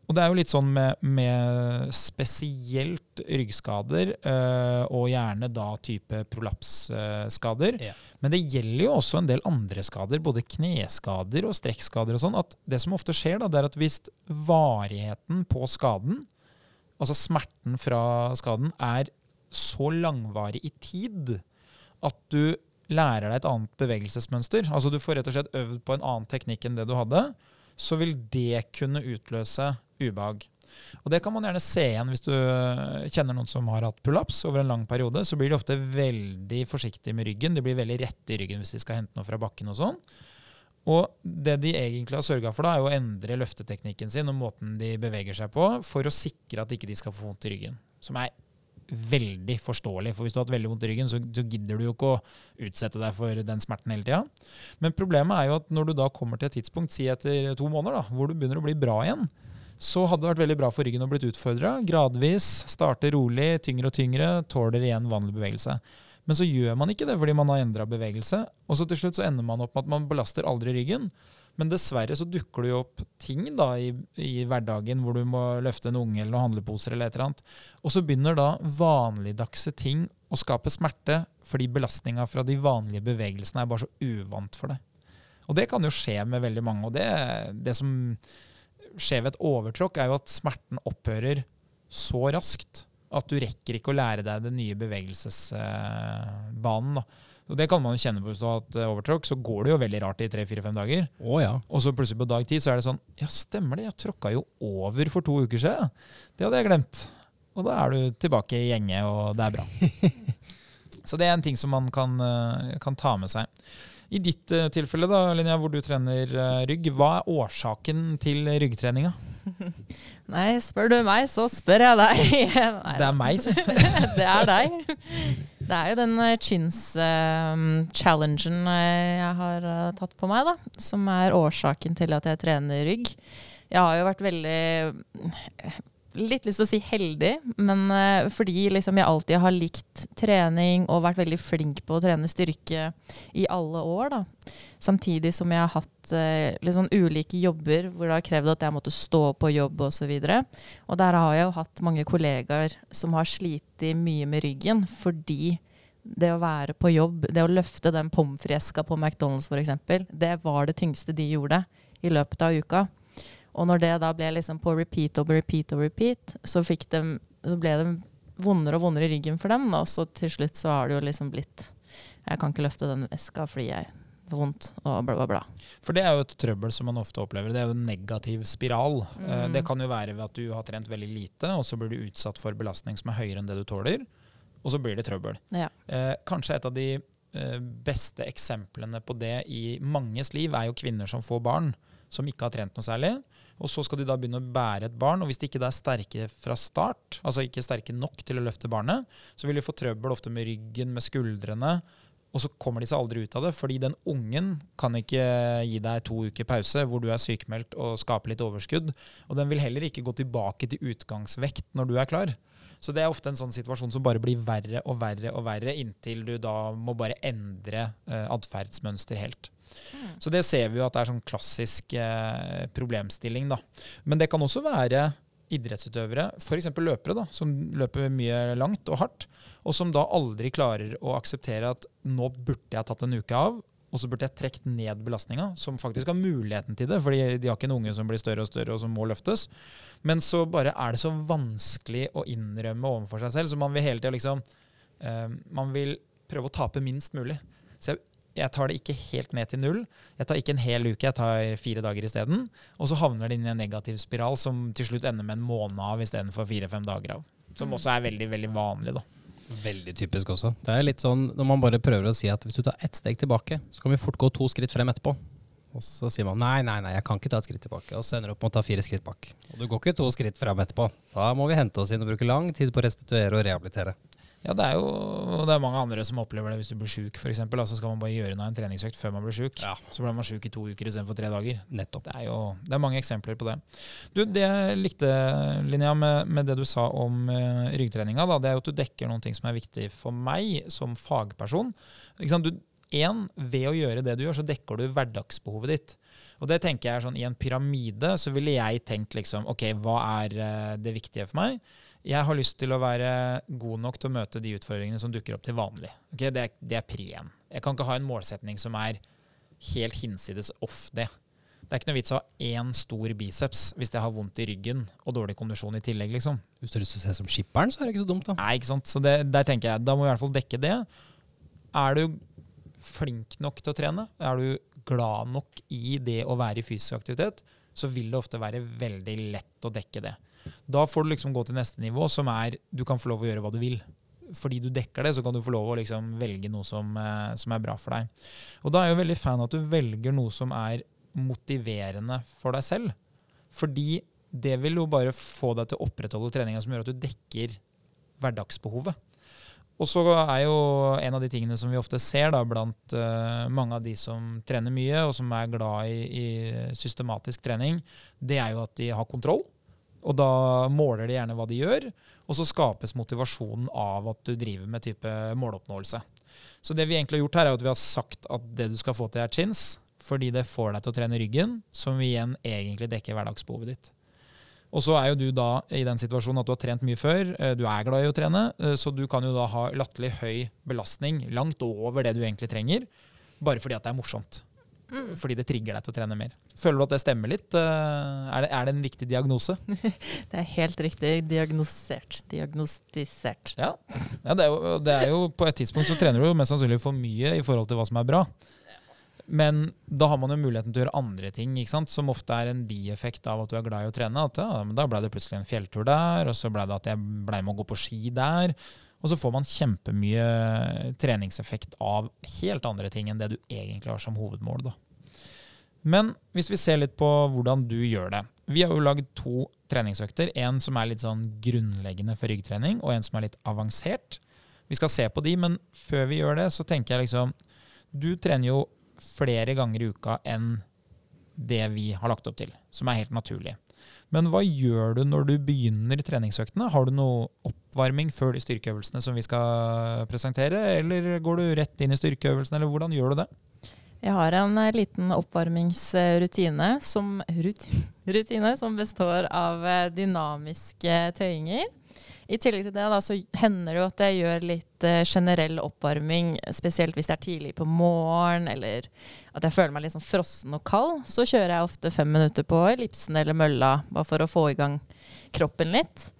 Speaker 1: Og det er jo litt sånn med, med spesielt ryggskader, øh, og gjerne da type prolapsskader.
Speaker 2: Ja.
Speaker 1: Men det gjelder jo også en del andre skader, både kneskader og strekkskader og sånn. At det som ofte skjer, da, det er at hvis varigheten på skaden, altså smerten fra skaden, er så langvarig i tid at du lærer deg et annet bevegelsesmønster, altså du får rett og slett øvd på en annen teknikk enn det du hadde, så vil det kunne utløse ubehag. Og Det kan man gjerne se igjen hvis du kjenner noen som har hatt pullups over en lang periode. Så blir de ofte veldig forsiktige med ryggen. De blir veldig rette i ryggen hvis de skal hente noe fra bakken. og sånn. Og det de egentlig har sørga for, da, er å endre løfteteknikken sin og måten de beveger seg på, for å sikre at ikke de skal få vondt i ryggen. Som er veldig forståelig. For hvis du har hatt veldig vondt i ryggen, så, så gidder du jo ikke å utsette deg for den smerten hele tida. Men problemet er jo at når du da kommer til et tidspunkt, si etter to måneder, da, hvor du begynner å bli bra igjen, så hadde det vært veldig bra for ryggen å blitt utfordra. Gradvis, starte rolig, tyngre og tyngre, tåler igjen vanlig bevegelse. Men så gjør man ikke det fordi man har endra bevegelse. Og så til slutt så ender man opp med at man belaster aldri ryggen. Men dessverre så dukker det jo opp ting da i, i hverdagen hvor du må løfte en unge eller noen handleposer eller et eller annet. Og så begynner da vanligdagse ting å skape smerte fordi belastninga fra de vanlige bevegelsene er bare så uvant for deg. Og det kan jo skje med veldig mange. Og det, det som skjer ved et overtråkk, er jo at smerten opphører så raskt at du rekker ikke å lære deg den nye bevegelsesbanen. da. Og Det kan man jo kjenne på hvis du har hatt eh, overtråkk. Så går det jo veldig rart i tre-fire-fem dager.
Speaker 2: Å ja.
Speaker 1: Og så plutselig på dag ti så er det sånn Ja, stemmer det, jeg tråkka jo over for to uker siden. Det hadde jeg glemt. Og da er du tilbake i gjenge, og det er bra. (laughs) så det er en ting som man kan, eh, kan ta med seg. I ditt eh, tilfelle, da, Linnea, hvor du trener rygg, hva er årsaken til ryggtreninga? (laughs)
Speaker 3: Nei, spør du meg, så spør jeg deg. (laughs) Nei,
Speaker 1: Det er meg, si. (laughs)
Speaker 3: det er deg. Det er jo den eh, chins-challengen jeg har eh, tatt på meg, da, som er årsaken til at jeg trener rygg. Jeg har jo vært veldig Litt lyst til å si heldig, men uh, fordi liksom jeg alltid har likt trening og vært veldig flink på å trene styrke i alle år. Da. Samtidig som jeg har hatt uh, litt sånn ulike jobber hvor det har krevd at jeg måtte stå på jobb osv. Og, så og der har jeg jo hatt mange kollegaer som har slitt mye med ryggen fordi det å være på jobb, det å løfte den pommes frites-eska på McDonald's f.eks., det var det tyngste de gjorde i løpet av uka. Og når det da ble liksom på repeat og repeat og repeat, så, de, så ble det vondere og vondere i ryggen for dem. Og så til slutt så har det jo liksom blitt Jeg kan ikke løfte den eska fordi jeg får vondt og bla, bla, bla.
Speaker 1: For det er jo et trøbbel som man ofte opplever. Det er jo en negativ spiral. Eh, mm. Det kan jo være ved at du har trent veldig lite, og så blir du utsatt for belastning som er høyere enn det du tåler. Og så blir det trøbbel.
Speaker 3: Ja.
Speaker 1: Eh, kanskje et av de eh, beste eksemplene på det i manges liv er jo kvinner som får barn som ikke har trent noe særlig. Og så skal de da begynne å bære et barn. Og hvis de ikke er sterke fra start, altså ikke sterke nok til å løfte barnet, så vil de få trøbbel ofte med ryggen, med skuldrene. Og så kommer de seg aldri ut av det, fordi den ungen kan ikke gi deg to uker pause hvor du er sykemeldt og skaper litt overskudd. Og den vil heller ikke gå tilbake til utgangsvekt når du er klar. Så det er ofte en sånn situasjon som bare blir verre og verre og verre, inntil du da må bare endre eh, atferdsmønster helt. Så det ser vi jo at det er sånn klassisk eh, problemstilling. da. Men det kan også være idrettsutøvere, f.eks. løpere, da, som løper mye langt og hardt, og som da aldri klarer å akseptere at nå burde jeg tatt en uke av, og så burde jeg trukket ned belastninga, som faktisk har muligheten til det, fordi de har ikke en unge som blir større og større og som må løftes. Men så bare er det så vanskelig å innrømme overfor seg selv, så man vil hele tida liksom eh, Man vil prøve å tape minst mulig. Så jeg jeg tar det ikke helt ned til null. Jeg tar ikke en hel uke, jeg tar fire dager isteden. Og så havner det inn i en negativ spiral som til slutt ender med en måned av istedenfor fire-fem dager av. Som mm. også er veldig, veldig vanlig, da.
Speaker 2: Veldig typisk også. Det er litt sånn når man bare prøver å si at hvis du tar ett steg tilbake, så kan vi fort gå to skritt frem etterpå. Og så sier man nei, nei, nei, jeg kan ikke ta et skritt tilbake. Og så ender du opp med å ta fire skritt bak. Og du går ikke to skritt frem etterpå. Da må vi hente oss inn og bruke lang tid på å restituere og rehabilitere.
Speaker 1: Ja, det er jo det er mange andre som opplever det hvis du blir sjuk, f.eks. Så skal man bare gjøre unna en treningsøkt før man blir sjuk. Ja. Så blir man sjuk i to uker istedenfor tre dager.
Speaker 2: Nettopp.
Speaker 1: Det er jo det er mange eksempler på det. Du, Det jeg likte, Linnea, med, med det du sa om uh, ryggtreninga, da, det er jo at du dekker noen ting som er viktig for meg som fagperson. Du, en, ved å gjøre det du gjør, så dekker du hverdagsbehovet ditt. Og det tenker jeg er sånn, I en pyramide så ville jeg tenkt liksom, ok, hva er uh, det viktige for meg? Jeg har lyst til å være god nok til å møte de utfordringene som dukker opp til vanlig. Okay, det, er, det er pri én. Jeg kan ikke ha en målsetning som er helt hinsides off det. Det er ikke noe vits å ha én stor biceps hvis jeg har vondt i ryggen og dårlig kondisjon i tillegg. liksom.
Speaker 2: Hvis du har lyst til å se som skipperen, så er det ikke så dumt, da.
Speaker 1: Nei, ikke sant. Så det, der tenker jeg, Da må vi i hvert fall dekke det. Er du flink nok til å trene, er du glad nok i det å være i fysisk aktivitet, så vil det ofte være veldig lett å dekke det. Da får du liksom gå til neste nivå, som er du kan få lov å gjøre hva du vil. Fordi du dekker det, så kan du få lov å liksom velge noe som, eh, som, er bra for deg. Og da er jeg jo veldig fan av at du velger noe som er motiverende for deg selv. Fordi det vil jo bare få deg til å opprettholde treninga som gjør at du dekker hverdagsbehovet. Og så er jo en av de tingene som vi ofte ser da, blant uh, mange av de som trener mye, og som er glad i, i systematisk trening, det er jo at de har kontroll. Og da måler de gjerne hva de gjør, og så skapes motivasjonen av at du driver med type måloppnåelse. Så det vi egentlig har gjort her, er at vi har sagt at det du skal få til, er chins, fordi det får deg til å trene ryggen, som igjen egentlig dekker hverdagsbehovet ditt. Og så er jo du da i den situasjonen at du har trent mye før, eh, du er glad i å trene, eh, så du kan jo da ha latterlig høy belastning, langt over det du egentlig trenger, bare fordi at det er morsomt. Mm. Fordi det trigger deg til å trene mer. Føler du at det stemmer litt? Eh, er det, er det en riktig diagnose? (laughs)
Speaker 3: det er helt riktig diagnosert. Diagnostisert.
Speaker 1: Ja, ja det, er jo, det, er jo, På et tidspunkt så trener du jo mest sannsynlig for mye i forhold til hva som er bra. Men da har man jo muligheten til å gjøre andre ting, som ofte er en bieffekt av at du er glad i å trene. At, ja, da ble det plutselig en fjelltur der, og så ble det at jeg ble med å gå på ski der. Og så får man kjempemye treningseffekt av helt andre ting enn det du egentlig har som hovedmål. Da. Men hvis vi ser litt på hvordan du gjør det. Vi har jo lagd to treningsøkter. En som er litt sånn grunnleggende for ryggtrening, og en som er litt avansert. vi skal se på de, men før vi gjør det, så tenker jeg liksom Du trener jo flere ganger i uka enn det vi har lagt opp til, som er helt naturlig. Men hva gjør du når du begynner treningsøktene? Har du noe oppvarming før de styrkeøvelsene som vi skal presentere, eller går du rett inn i styrkeøvelsene, eller hvordan gjør du det?
Speaker 3: Jeg har en eh, liten oppvarmingsrutine som, ruti- (laughs) rutine som består av eh, dynamiske tøyinger. I tillegg til det da, så hender det jo at jeg gjør litt uh, generell oppvarming, spesielt hvis det er tidlig på morgen, eller at jeg føler meg litt sånn frossen og kald. Så kjører jeg ofte fem minutter på ellipsen eller mølla, bare for å få i gang kroppen litt.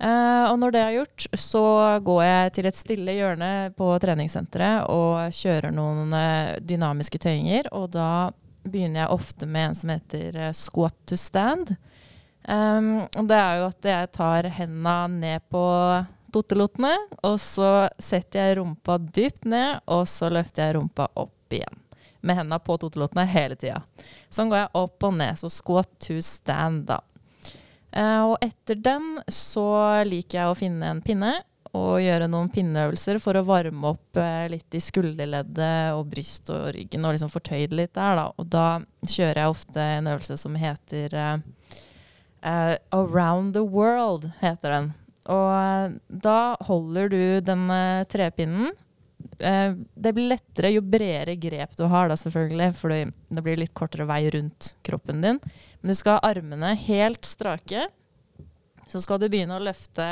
Speaker 3: Uh, og når det er gjort, så går jeg til et stille hjørne på treningssenteret og kjører noen uh, dynamiske tøyinger. Og da begynner jeg ofte med en som heter squat to stand. Um, og det er jo at jeg tar henda ned på tottelotene, og så setter jeg rumpa dypt ned, og så løfter jeg rumpa opp igjen. Med henda på tottelotene hele tida. Sånn går jeg opp og ned. Så squat to stand, da. Uh, og etter den så liker jeg å finne en pinne og gjøre noen pinneøvelser for å varme opp eh, litt i skulderleddet og bryst og ryggen og liksom fortøye det litt der, da. Og da kjører jeg ofte en øvelse som heter eh, eh, Around the World, heter den. Og eh, da holder du den eh, trepinnen. Uh, det blir lettere jo bredere grep du har, da selvfølgelig, for det blir litt kortere vei rundt kroppen din. Men du skal ha armene helt strake. Så skal du begynne å løfte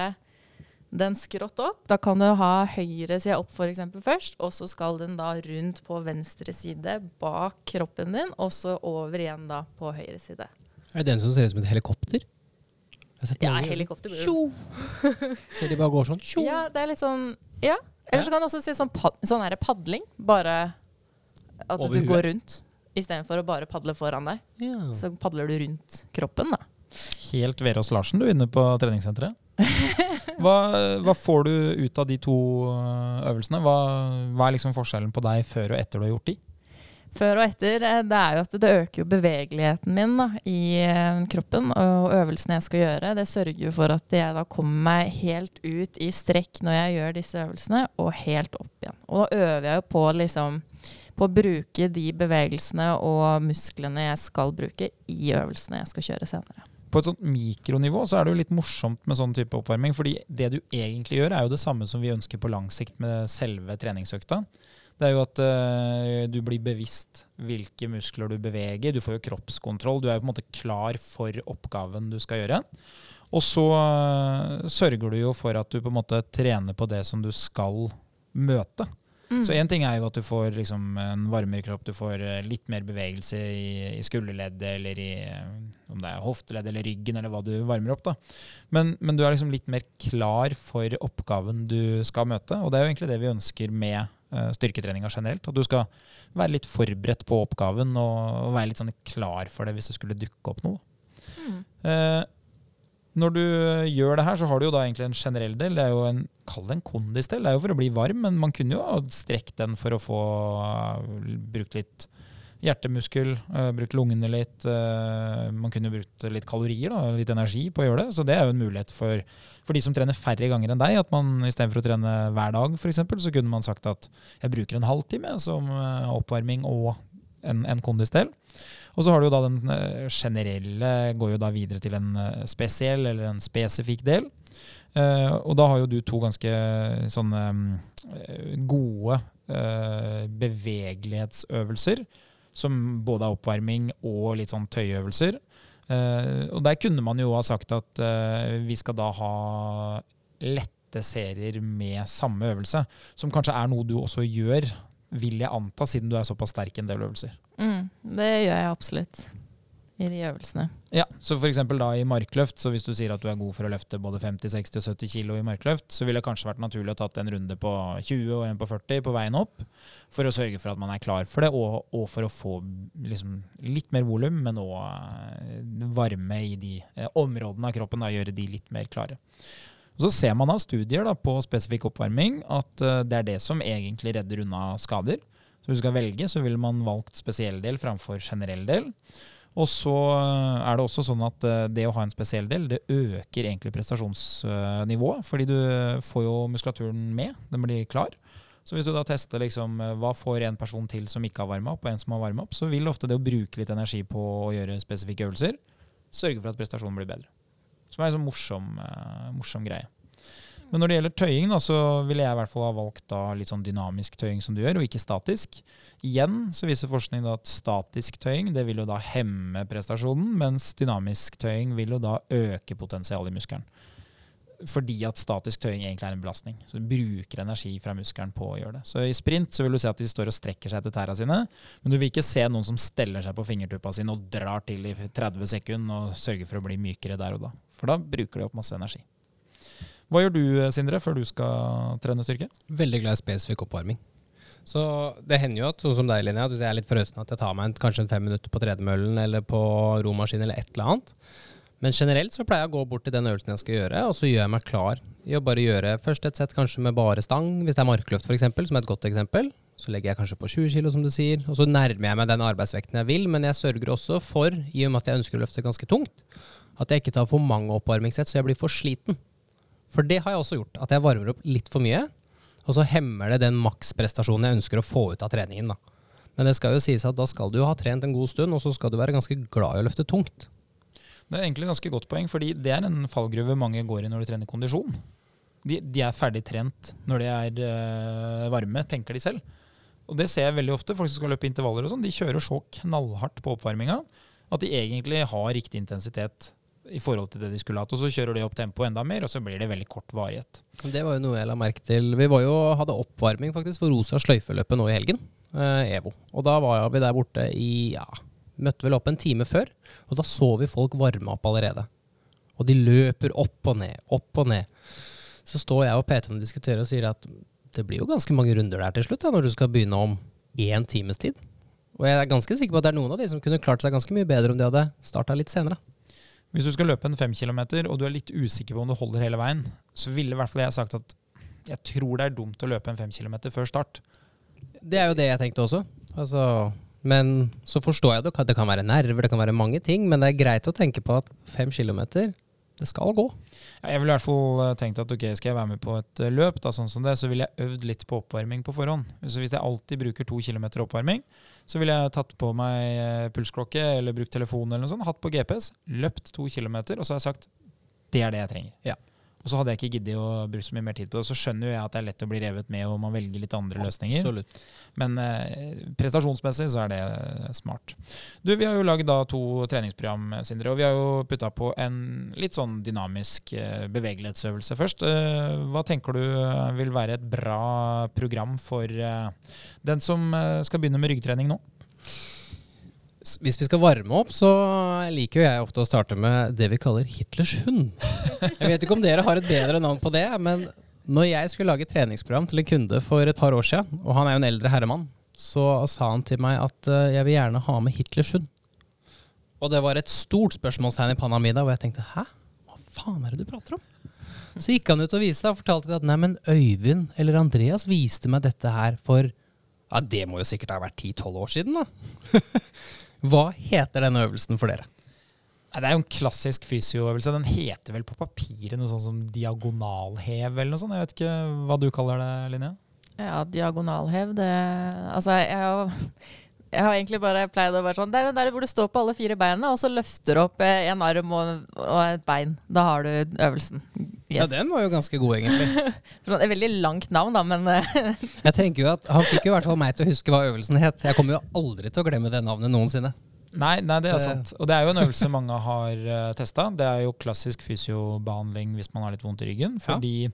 Speaker 3: den skrått opp. Da kan du ha høyre side opp for først, og så skal den da rundt på venstre side bak kroppen din, og så over igjen da på høyre side.
Speaker 2: Er det den som ser ut som et helikopter?
Speaker 3: Ja, helikopter.
Speaker 2: Tjo! Ser de bare går sånn? Tjo!
Speaker 3: Ja, det er litt sånn Ja. Eller så kan du også si sånn, pad sånn her padling. Bare at
Speaker 2: Over
Speaker 3: du
Speaker 2: huet?
Speaker 3: går rundt. Istedenfor å bare padle foran deg,
Speaker 2: Ja.
Speaker 3: så padler du rundt kroppen, da.
Speaker 1: Helt Verås Larsen du er inne på treningssenteret. (laughs) Hva, hva får du ut av de to øh, øvelsene? Hva, hva er liksom forskjellen på deg før og etter du har gjort de?
Speaker 3: Før og etter, eh, det er jo at det øker jo bevegeligheten min da, i eh, kroppen. Og øvelsene jeg skal gjøre, det sørger jo for at jeg da kommer meg helt ut i strekk når jeg gjør disse øvelsene, og helt opp igjen. Og da øver jeg jo på liksom på å bruke de bevegelsene og musklene jeg skal bruke i øvelsene jeg skal kjøre senere.
Speaker 1: På et sånt mikronivå så er det jo litt morsomt med sånn type oppvarming. fordi det du egentlig gjør, er jo det samme som vi ønsker på lang sikt med selve treningsøkta. Det er jo at uh, du blir bevisst hvilke muskler du beveger. Du får jo kroppskontroll. Du er jo på en måte klar for oppgaven du skal gjøre. Og så uh, sørger du jo for at du på en måte trener på det som du skal møte.
Speaker 3: Mm.
Speaker 1: Så én ting er jo at du får liksom en varmere kropp, du får eh, litt mer bevegelse i, i skulderleddet eller i om det er hofteleddet eller ryggen eller hva du varmer opp. da. Men, men du er liksom litt mer klar for oppgaven du skal møte, og det er jo egentlig det vi ønsker med styrketreninga generelt. At du skal være litt forberedt på oppgaven og, være litt sånn klar for det hvis det skulle dukke opp noe.
Speaker 3: Mm.
Speaker 1: Eh, når du gjør det her, så har du jo da egentlig en generell del. Det er jo en, Kall det en kondisdel. Det er jo for å bli varm, men man kunne jo ha strekt den for å få uh, brukt litt hjertemuskel, uh, brukt lungene litt. uh, man kunne brukt litt kalorier, da, litt energi på å gjøre det. Så det er jo en mulighet for, for de som trener færre ganger enn deg. At man istedenfor å trene hver dag, f.eks., så kunne man sagt at jeg bruker en halvtime som uh, oppvarming og en, en kondisdel. Og så har du jo da den eh, generelle, går jo da videre til en eh, spesiell eller en spesifikk del. Eh, og da har jo du to ganske sånne eh, gode eh, bevegelighetsøvelser, som både er oppvarming og litt sånn tøyøvelser. Eh, og der kunne man jo ha sagt at uh, vi skal da ha lette serier med samme øvelse, som kanskje er noe du også gjør, vil jeg anta, siden du er såpass sterk i en del øvelser.
Speaker 3: Mm, det gjør jeg absolutt i de øvelsene.
Speaker 1: Ja, så eksempel da i markløft, så hvis du sier at du er god for å løfte både 50, 60 og 70 kilo i markløft, så ville det kanskje vært naturlig å tatt en runde på 20 og en på 40 på veien opp, for å sørge for at man er klar for det, og, og for å få liksom, litt mer volum, men òg varme i de eh, områdene av kroppen, da, gjøre de litt mer klare. Så ser man av studier da, på spesifikk oppvarming at eh, det er det som egentlig redder unna skader. Så hvis du skal velge, så ville man valgt spesiell del framfor generell del. Og så eh, er det også sånn at eh, det å ha en spesiell del, det øker egentlig prestasjonsnivået. Fordi du får jo muskulaturen med. Den blir klar. Så hvis du da tester liksom, eh, hva får en person til som ikke har varma opp, og en som har varma opp, så vil ofte det å bruke litt energi på å gjøre spesifikke øvelser sørge for at prestasjonen blir bedre. Som er en sånn morsom, morsom greie. Men når det gjelder tøying, da, så ville jeg i hvert fall ha valgt da litt sånn dynamisk tøying som du gjør, og ikke statisk. Igjen så viser forskning da at statisk tøying det vil jo da hemme prestasjonen, mens dynamisk tøying vil jo da øke potensialet i muskelen. Fordi at statisk tøying egentlig er en belastning. Så du bruker energi fra muskelen på å gjøre det. Så i sprint så vil du se at de står og strekker seg etter tæra sine, men du vil ikke se noen som steller seg på fingertuppa sine og drar til i 30 sekunder og sørger for å bli mykere der og da. For da bruker de opp masse energi. Hva gjør du, Sindre, før du skal trene styrke?
Speaker 2: Veldig glad i spesifikk oppvarming. Så det hender jo at sånn som deg, Linnea, at hvis jeg er litt frøsen, at jeg tar meg en, kanskje en fem minutter på tredemøllen eller på romaskin eller et eller annet. Men generelt så pleier jeg å gå bort til den øvelsen jeg skal gjøre, og så gjør jeg meg klar i å bare gjøre først et sett kanskje med bare stang, hvis det er markløft f.eks., som er et godt eksempel. Så legger jeg kanskje på 20 kg, som du sier, og så nærmer jeg meg den arbeidsvekten jeg vil. Men jeg sørger også for, i og med at jeg ønsker å løfte ganske tungt, at jeg ikke tar for mange oppvarmingssett så jeg blir for sliten. For det har jeg også gjort. At jeg varmer opp litt for mye. Og så hemmer det den maksprestasjonen jeg ønsker å få ut av treningen. da. Men det skal jo sies at da skal du ha trent en god stund, og så skal du være ganske glad i å løfte tungt.
Speaker 1: Det er egentlig et ganske godt poeng, fordi det er en fallgruve mange går i når de trener kondisjon. De, de er ferdig trent når de er øh, varme, tenker de selv. Og det ser jeg veldig ofte. Folk som skal løpe intervaller og sånn, de kjører så knallhardt på oppvarminga at de egentlig har riktig intensitet i forhold til det de skulle hatt. Og så kjører de opp tempoet enda mer, og så blir det veldig kort varighet.
Speaker 2: Det var jo noe jeg la merke til. Vi jo, hadde oppvarming faktisk for Rosa sløyfeløpet nå i helgen. Eh, EVO. Og da var vi der borte i ja, møtte vel opp en time før. Og da så vi folk varme opp allerede. Og de løper opp og ned, opp og ned. Så står jeg og Peter og diskuterer og sier at det blir jo ganske mange runder der til slutt, da, når du skal begynne om én times tid. Og jeg er ganske sikker på at det er noen av de som kunne klart seg ganske mye bedre om de hadde starta litt senere.
Speaker 1: Hvis du skal løpe en fem kilometer, og du er litt usikker på om du holder hele veien, så ville i hvert fall jeg sagt at jeg tror det er dumt å løpe en fem kilometer før start.
Speaker 2: Det er jo det jeg tenkte også. Altså, men så forstår jeg det. Det kan være nerver, det kan være mange ting, men det er greit å tenke på at fem kilometer det skal gå.
Speaker 1: Ja, jeg ville i hvert fall eh, tenkt at ok, skal jeg være med på et eh, løp, da, sånn som det, så ville jeg øvd litt på oppvarming på forhånd. Så hvis jeg alltid bruker to kilometer oppvarming, så ville jeg tatt på meg eh, pulsklokke eller brukt telefon eller noe sånt, hatt på GPS, løpt to kilometer, og så har jeg sagt det er det jeg trenger.
Speaker 2: Ja.
Speaker 1: Og så hadde jeg ikke giddet å bruke så mye mer tid på det. Så skjønner jo jeg at det er lett å bli revet med, og man velger litt andre løsninger.
Speaker 2: Absolutt.
Speaker 1: Men eh, prestasjonsmessig så er det smart. Du, Vi har jo lagd to treningsprogram, Sindre, og vi har jo putta på en litt sånn dynamisk eh, bevegelighetsøvelse først. Eh, hva tenker du vil være et bra program for eh, den som eh, skal begynne med ryggtrening nå?
Speaker 2: Hvis vi skal varme opp, så liker jo jeg ofte å starte med det vi kaller Hitlers hund. Jeg vet ikke om dere har et bedre navn på det, men når jeg skulle lage et treningsprogram til en kunde for et par år siden, og han er jo en eldre herremann, så sa han til meg at eh, jeg vil gjerne ha med Hitlers hund. Og det var et stort spørsmålstegn i panna mi da, og jeg tenkte hæ? Hva faen er det du prater om? Så gikk han ut og viste og fortalte at nei, men Øyvind eller Andreas viste meg dette her for ja, det må jo sikkert ha vært 10-12 år siden, da. (laughs) Hva heter denne øvelsen for dere?
Speaker 1: Det er jo en klassisk fysioøvelse. Den heter vel på papiret noe sånt som diagonalhev eller noe sånt. Jeg vet ikke hva du kaller det, Linnea?
Speaker 3: Ja, diagonalhev, det Altså, jeg har, jeg har egentlig bare pleid å være sånn Det er der hvor du står på alle fire beina, og så løfter opp eh, en arm og, og et bein. Da har du øvelsen.
Speaker 2: Yes. Ja, den var jo ganske god, egentlig.
Speaker 3: det (laughs) et veldig langt navn, da, men eh, (laughs)
Speaker 2: Jeg tenker jo at Han fikk jo i hvert fall meg til å huske hva øvelsen het. Jeg kommer jo aldri til å glemme det navnet noensinne.
Speaker 1: Nei, nei, det er sant. Og det er jo en øvelse mange har uh, eh, testa. Det er jo klassisk fysiobehandling hvis man har litt vondt i ryggen. Fordi ja.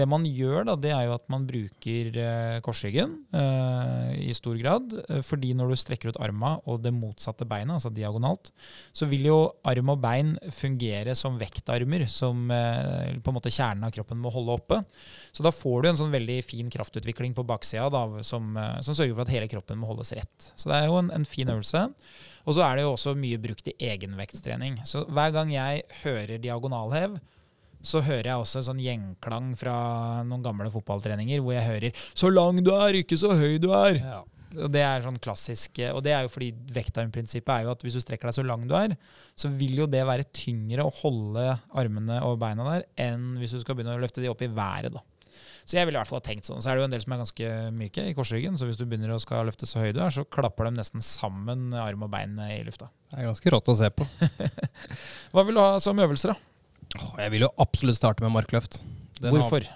Speaker 1: det man gjør, da, det er jo at man bruker uh, korsryggen uh, i stor grad. Uh, fordi når du strekker ut arma og det motsatte beinet, altså diagonalt, så vil jo arm og bein fungere som vektarmer, som på en måte kjernen av kroppen må holde oppe. Så da får du en sånn veldig fin kraftutvikling på baksida da, som, som, sørger for at hele kroppen må holdes rett. Så det er jo en, en fin øvelse. Og så er det jo også mye brukt i egenvektstrening. Så hver gang jeg hører diagonalhev, så hører jeg også en sånn gjengklang fra noen gamle fotballtreninger hvor jeg hører 'Så lang du er, ikke så høy du er'. Ja. Og det er sånn klassisk, og det er jo fordi vektarmprinsippet er jo at hvis du strekker deg så lang du er, så vil jo det være tyngre å holde armene og beina der enn hvis du skal begynne å løfte de opp i været. da. Så jeg ville i hvert fall ha tenkt sånn. Så er det jo en del som er ganske myke i korsryggen, så hvis du begynner å skal løfte så høy du er, så klapper de nesten sammen arm og bein i lufta.
Speaker 2: Det er ganske rått å se på. (laughs)
Speaker 1: Hva vil du ha som øvelser, da?
Speaker 2: Jeg vil jo absolutt starte med markløft. Den
Speaker 1: Hvorfor?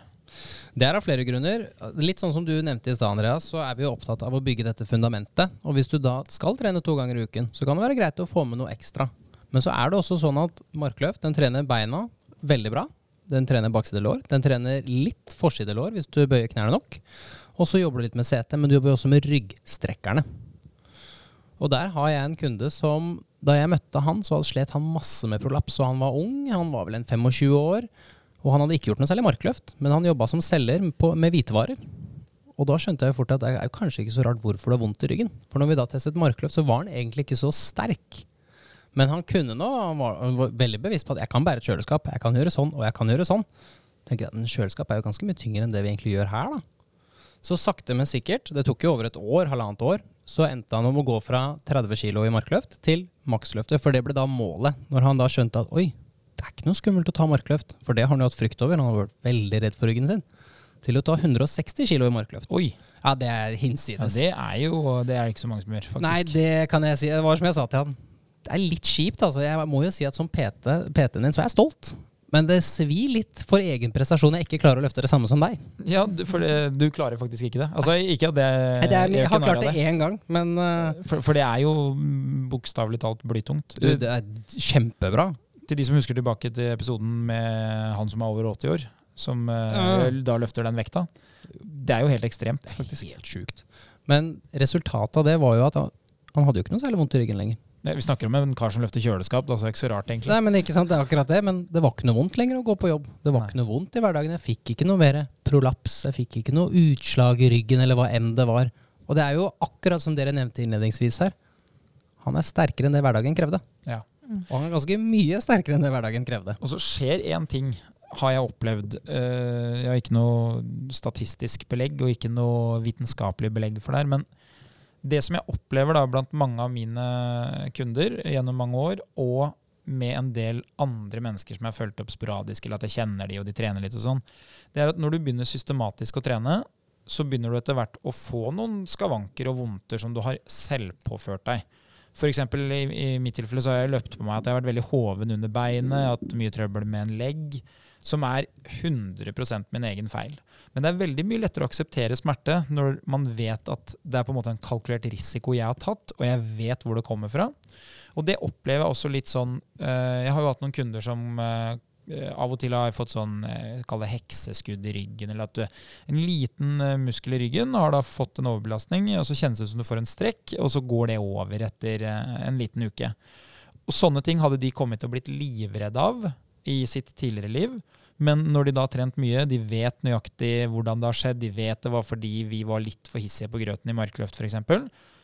Speaker 2: Det er av flere grunner. Litt sånn som du nevnte i stad, Andreas, så er vi jo opptatt av å bygge dette fundamentet. Og hvis du da skal trene to ganger i uken, så kan det være greit å få med noe ekstra. Men så er det også sånn at markløft den trener beina veldig bra. Den trener bakside lår. Den trener litt forside lår hvis du bøyer knærne nok. Og så jobber du litt med setet, men du jobber også med ryggstrekkerne. Og der har jeg en kunde som Da jeg møtte han, så slet han masse med prolaps. Og han var ung, han var vel en 25 år. Og han hadde ikke gjort noe særlig markløft, men han jobba som selger med hvitevarer. Og da skjønte jeg fort at det er kanskje ikke så rart hvorfor det har vondt i ryggen. For når vi da testet markløft, så var han egentlig ikke så sterk. Men han kunne nå, han var, han var veldig bevisst på at jeg kan bære et kjøleskap, jeg kan gjøre sånn, og jeg kan gjøre sånn. Tenker jeg, en kjøleskap er jo ganske mye tyngre enn det vi egentlig gjør her, da. Så sakte, men sikkert, det tok jo over et år, halvannet år, så endte han om å gå fra 30 kilo i markløft til maksløftet, for det ble da målet. Når han da skjønte at oi, det er ikke noe skummelt å ta markløft, for det har han jo hatt frykt over, han har vært veldig redd for ryggen sin, til å ta 160 kilo i markløft.
Speaker 1: Oi.
Speaker 2: Ja, det er
Speaker 1: Ja,
Speaker 2: hinsides.
Speaker 1: det er jo det er ikke så mange som gjør, faktisk.
Speaker 2: Nei, det kan jeg si. Det var som jeg sa til han. Det er litt kjipt, altså. Jeg må jo si at som PT, PT-en din, så er jeg stolt. Men det svir litt for egen prestasjon jeg ikke klarer å løfte det samme som deg.
Speaker 1: Ja, du, for det, du klarer faktisk ikke det. Altså, ikke at det,
Speaker 2: Nei, det er, jeg har klart det én gang, men uh,
Speaker 1: For, for det er jo bokstavelig talt blytungt.
Speaker 2: du, det er kjempebra.
Speaker 1: Til de som husker tilbake til episoden med han som er over 80 år, som uh,
Speaker 2: uh.
Speaker 1: da løfter den vekta. Det er jo helt ekstremt, faktisk.
Speaker 2: Helt sjukt. Men resultatet av det var jo at han, han hadde jo ikke noe særlig vondt i ryggen lenger.
Speaker 1: Vi snakker om en kar som løfter kjøleskap, det er ikke så rart, egentlig.
Speaker 2: Nei, men ikke sant, det er akkurat det. Men det var ikke noe vondt lenger å gå på jobb. Det var
Speaker 1: Nei.
Speaker 2: ikke noe vondt i hverdagen. Jeg fikk ikke noe mer prolaps. Jeg fikk ikke noe utslag i ryggen, eller hva enn det var. Og det er jo akkurat som dere nevnte innledningsvis her. Han er sterkere enn det hverdagen krevde.
Speaker 1: Ja.
Speaker 2: Og han er ganske mye sterkere enn det hverdagen krevde.
Speaker 1: Og så skjer én ting, har jeg opplevd. Eh, jeg har ikke noe statistisk belegg og ikke noe vitenskapelig belegg for det her, men det som jeg opplever da blant mange av mine kunder gjennom mange år, og med en del andre mennesker som jeg har fulgt opp sporadisk, eller at jeg kjenner de og de trener litt og sånn, det er at når du begynner systematisk å trene, så begynner du etter hvert å få noen skavanker og vondter som du har selvpåført deg. Eksempel i, i mitt tilfelle så har jeg løpt på meg at jeg har vært veldig hoven under beinet, hatt mye trøbbel med en legg, som er 100% min egen feil. Men det er veldig mye lettere å akseptere smerte når man vet at det er på en måte en kalkulert risiko jeg har tatt, og jeg vet hvor det kommer fra. Og det opplever jeg også litt sånn eh, Jeg har jo hatt noen kunder som eh, av og til har fått sånn eh, kall hekseskudd i ryggen, eller at du, en liten muskel i ryggen har da fått en overbelastning, og så kjennes det ut som du får en strekk, og så går det over etter en liten uke. Og sånne ting hadde de kommet til å blitt livredde av i sitt tidligere liv. Men når de da har trent mye, de vet nøyaktig hvordan det har skjedd, de vet det var fordi vi var litt for hissige på grøten i markløft f.eks.,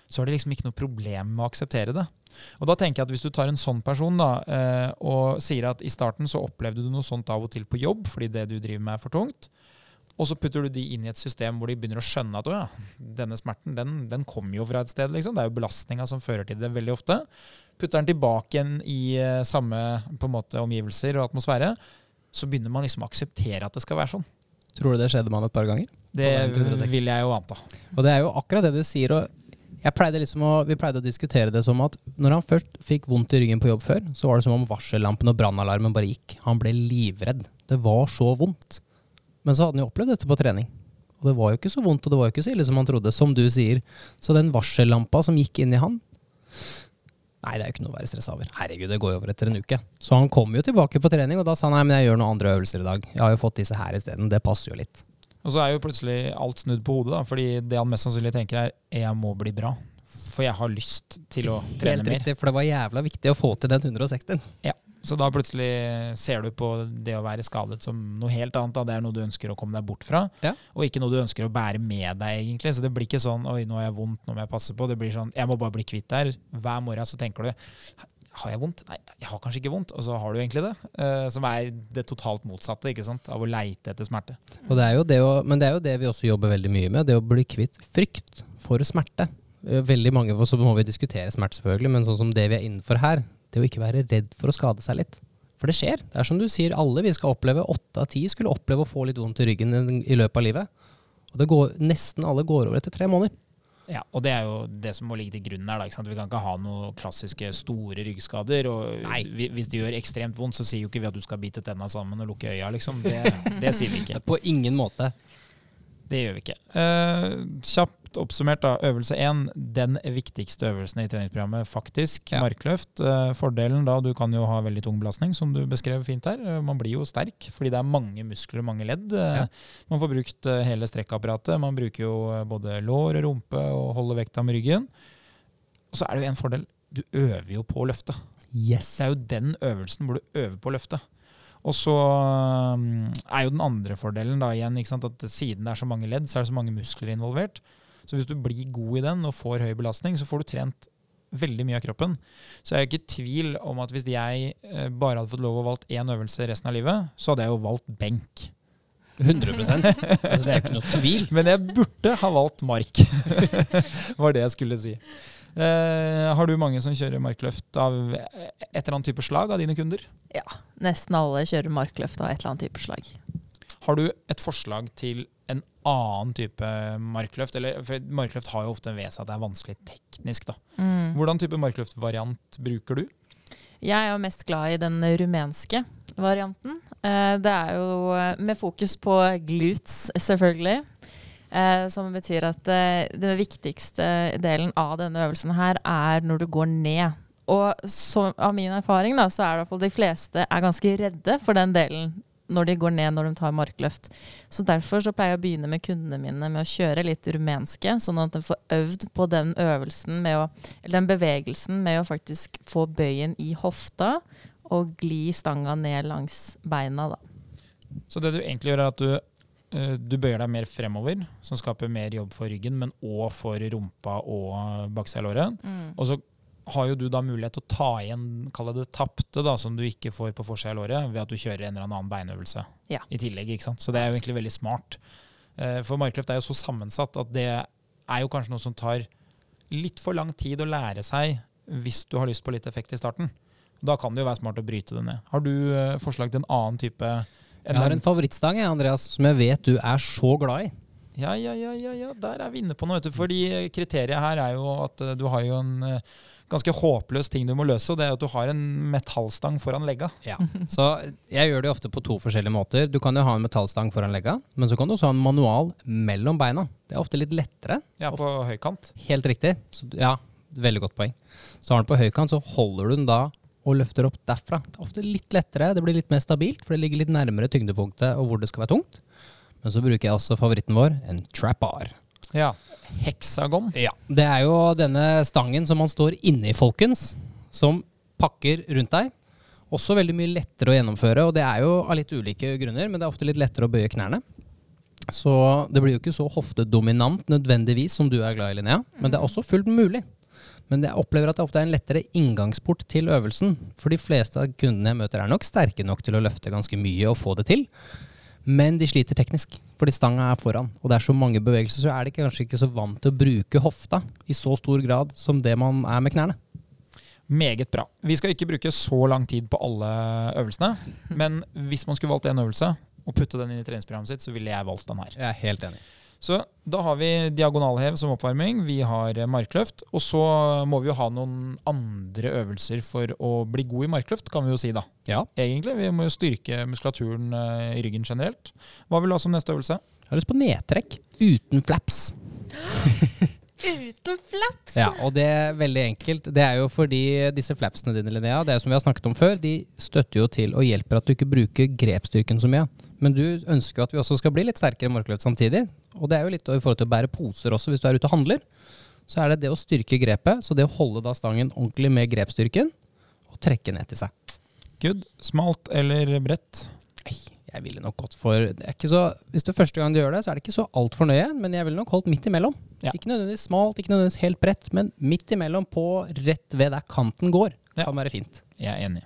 Speaker 1: så har de liksom ikke noe problem med å akseptere det. Og da tenker jeg at Hvis du tar en sånn person da, eh, og sier at i starten så opplevde du noe sånt av og til på jobb fordi det du driver med er for tungt, og så putter du de inn i et system hvor de begynner å skjønne at å ja, denne smerten den, den kommer jo fra et sted. liksom. Det er jo belastninga som fører til det veldig ofte. Putter den tilbake igjen i eh, samme måte, omgivelser og atmosfære, så begynner man liksom å akseptere at det skal være sånn.
Speaker 2: Tror du det skjedde med han et par ganger?
Speaker 1: Det
Speaker 2: Og det 160.
Speaker 1: vil jeg jo anta.
Speaker 2: Og det er jo akkurat det du sier. og jeg pleide liksom å, Vi pleide å diskutere det som at når han først fikk vondt i ryggen på jobb før, så var det som om varsellampen og brannalarmen bare gikk. Han ble livredd. Det var så vondt. Men så hadde han jo opplevd dette på trening. Og det var jo ikke så vondt, og det var jo ikke så ille som han trodde, som du sier. Så den varsellampa som gikk inn i han Nei, det er jo ikke noe å være stressa over. Herregud, det går jo over etter en uke. Så han kom jo tilbake på trening, og da sa han nei, men jeg gjør noen andre øvelser i dag. Jeg har jo fått disse her isteden. Det passer jo litt.
Speaker 1: Og så er jo plutselig alt snudd på hodet, da, fordi det han mest sannsynlig tenker er jeg må bli bra. For jeg har lyst til å trene mer.
Speaker 2: Helt
Speaker 1: mer.
Speaker 2: riktig, for det var jævla viktig å få til den 160.
Speaker 1: Så da plutselig ser du på det å være skadet som noe helt annet. Da. Det er noe du ønsker å komme deg bort fra,
Speaker 2: Ja.
Speaker 1: og ikke noe du ønsker å bære med deg. egentlig. Så det blir ikke sånn 'oi, nå har jeg vondt, nå må jeg passe på'. Det blir sånn 'jeg må bare bli kvitt det her'. Hver morgen så tenker du 'har jeg vondt'? Nei, jeg har kanskje ikke vondt. Og så har du egentlig det. Eh, som er det totalt motsatte ikke sant? av å leite etter smerte.
Speaker 2: Og det er jo det å, men det er jo det vi også jobber veldig mye med, det å bli kvitt frykt for smerte. Eh, Veldig mange av oss så må vi diskutere smerte, selvfølgelig, men sånn som det vi er innenfor her, det å ikke være redd for å skade seg litt. For det skjer. Det er som du sier, alle vi skal oppleve, åtte av ti skulle oppleve å få litt vondt i ryggen i løpet av livet. Og det går, nesten alle går over etter tre måneder.
Speaker 1: Ja, og det er jo det som må ligge til grunn her. Da? Vi kan ikke ha noen klassiske store ryggskader. Og
Speaker 2: Nei.
Speaker 1: hvis det gjør ekstremt vondt, så sier jo ikke vi at du skal bite tenna sammen og lukke øya, liksom. Det, det sier vi ikke. (laughs)
Speaker 2: På ingen måte.
Speaker 1: Det gjør vi ikke. Eh, kjapt oppsummert, da. Øvelse én, den viktigste øvelsen i treningsprogrammet, faktisk.
Speaker 2: Ja.
Speaker 1: Markløft. Eh, fordelen da, du kan jo ha veldig tung belastning, som du beskrev fint her. Eh, man blir jo sterk, fordi det er mange muskler og mange ledd. Eh,
Speaker 2: Ja.
Speaker 1: Man får brukt eh, hele strekkapparatet. Man bruker jo både lår og rumpe og holder vekta med ryggen. Og så er det jo en fordel. Du øver jo på å løfte.
Speaker 2: Yes.
Speaker 1: Det er jo den øvelsen hvor du øver på å løfte. Og så um, er jo den andre fordelen da igjen, ikke sant, at siden det er så mange ledd, så er det så mange muskler involvert. Så hvis du blir god i den og får høy belastning, så får du trent veldig mye av kroppen. Så jeg er ikke i tvil om at hvis jeg eh, bare hadde fått lov å valgt én øvelse resten av livet, så hadde jeg jo valgt benk.
Speaker 2: 100% altså, Det er ikke noe tvil. (laughs)
Speaker 1: Men jeg burde ha valgt mark. (laughs) var det jeg skulle si. Eh, har du mange som kjører markløft av et eller annet type slag av dine kunder?
Speaker 3: Ja, nesten alle kjører markløft av et eller annet type slag.
Speaker 1: Har du et forslag til en annen type markløft? Eller, for markløft har jo ofte ved seg at det er vanskelig teknisk.
Speaker 3: Mm.
Speaker 1: Hvordan type markløftvariant bruker du?
Speaker 3: Jeg er jo mest glad i den rumenske varianten. Eh, Det er jo eh, med fokus på glutes, selvfølgelig. Eh, Som betyr at eh, den viktigste delen av denne øvelsen her er når du går ned. Og som, av min erfaring da, så er det i hvert fall de fleste er ganske redde for den delen når de går ned når de tar markløft. Så derfor så pleier jeg å begynne med kundene mine med å kjøre litt rumenske, sånn at de får øvd på den øvelsen med å eller den bevegelsen med å faktisk få bøyen i hofta og gli stanga ned langs beina. Da.
Speaker 1: Så det du egentlig gjør, er at du, du bøyer deg mer fremover, som skaper mer jobb for ryggen, men òg for rumpa og bakselåret. Og så har jo du da mulighet til å ta igjen kall det tapte, da, som du ikke får på forsida ved at du kjører en eller annen beinøvelse
Speaker 3: Ja.
Speaker 1: i tillegg. ikke sant? Så det er jo egentlig veldig smart. Eh, For markløft er jo så sammensatt at det er jo kanskje noe som tar litt for lang tid å lære seg hvis du har lyst på litt effekt i starten. Da kan det jo være smart å bryte det ned. Har du eh, forslag til en annen type
Speaker 2: Jeg har en favorittstang, Andreas, som jeg vet du er så glad i.
Speaker 1: Ja, ja, ja, ja, ja, der er vi inne på noe. vet du. Fordi kriteriet her er jo at eh, du har jo en eh, ganske håpløs ting du må løse, og det er at du har en metallstang foran legga.
Speaker 2: Ja. Så jeg gjør det ofte på to forskjellige måter. Du kan jo ha en metallstang foran legga, men så kan du også ha en manual mellom beina. Det er ofte litt lettere.
Speaker 1: Ja, på høykant.
Speaker 2: Helt riktig. Så, ja, veldig godt poeng. Så har du den på høykant, så holder du den da og løfter opp derfra. Det er ofte litt lettere, det blir litt mer stabilt, for det ligger litt nærmere tyngdepunktet og hvor det skal være tungt. Men så bruker jeg også favoritten vår, en trap-bar.
Speaker 1: Ja. Heksagon.
Speaker 2: Ja. Det er jo denne stangen som man står inni, folkens, som pakker rundt deg. Også veldig mye lettere å gjennomføre, og det er jo av litt ulike grunner, men det er ofte litt lettere å bøye knærne. Så det blir jo ikke så hoftedominant nødvendigvis som du er glad i, Linnea, men det er også fullt mulig. Men jeg opplever at det ofte er en lettere inngangsport til øvelsen. For de fleste av kundene jeg møter er nok sterke nok til å løfte ganske mye og få det til. Men de sliter teknisk, fordi stanga er foran. Og det er så mange bevegelser, så er de kanskje ikke så vant til å bruke hofta i så stor grad som det man er med knærne.
Speaker 1: Meget bra. Vi skal ikke bruke så lang tid på alle øvelsene, (laughs) men hvis man skulle valgt en øvelse og putte den inn i treningsprogrammet sitt, så ville jeg valgt den her.
Speaker 2: Jeg er helt enig.
Speaker 1: Så da har vi diagonalhev som oppvarming, vi har markløft, og så må vi jo ha noen andre øvelser for å bli god i markløft, kan vi jo si da.
Speaker 2: Ja.
Speaker 1: Egentlig, vi må jo styrke muskulaturen eh, i ryggen generelt. Hva vil du ha som neste øvelse?
Speaker 2: Jeg har lyst på nedtrekk uten flaps. (laughs)
Speaker 3: Uten flaps!
Speaker 2: Ja, og det er veldig enkelt. Det er jo fordi disse flapsene dine, Linnea, det er som vi har snakket om før, de støtter jo til og hjelper at du ikke bruker grepsstyrken så mye. Men du ønsker jo at vi også skal bli litt sterkere i markløft samtidig. Og det er jo litt i forhold til å bære poser også, hvis du er ute og handler. Så er det det å styrke grepet, så det å holde da stangen ordentlig med grepsstyrken, og trekke ned til seg.
Speaker 1: Good. Smalt eller bredt?
Speaker 2: Nei, jeg ville nok gått for så, Hvis det er første gang du gjør det, så er det ikke så altfor nøye, men jeg ville nok holdt midt imellom.
Speaker 1: Ja.
Speaker 2: Ikke nødvendigvis smalt, ikke nødvendigvis helt bredt, men midt imellom på rett ved der kanten går.
Speaker 1: Ja.
Speaker 2: Kan være fint.
Speaker 1: Jeg er enig.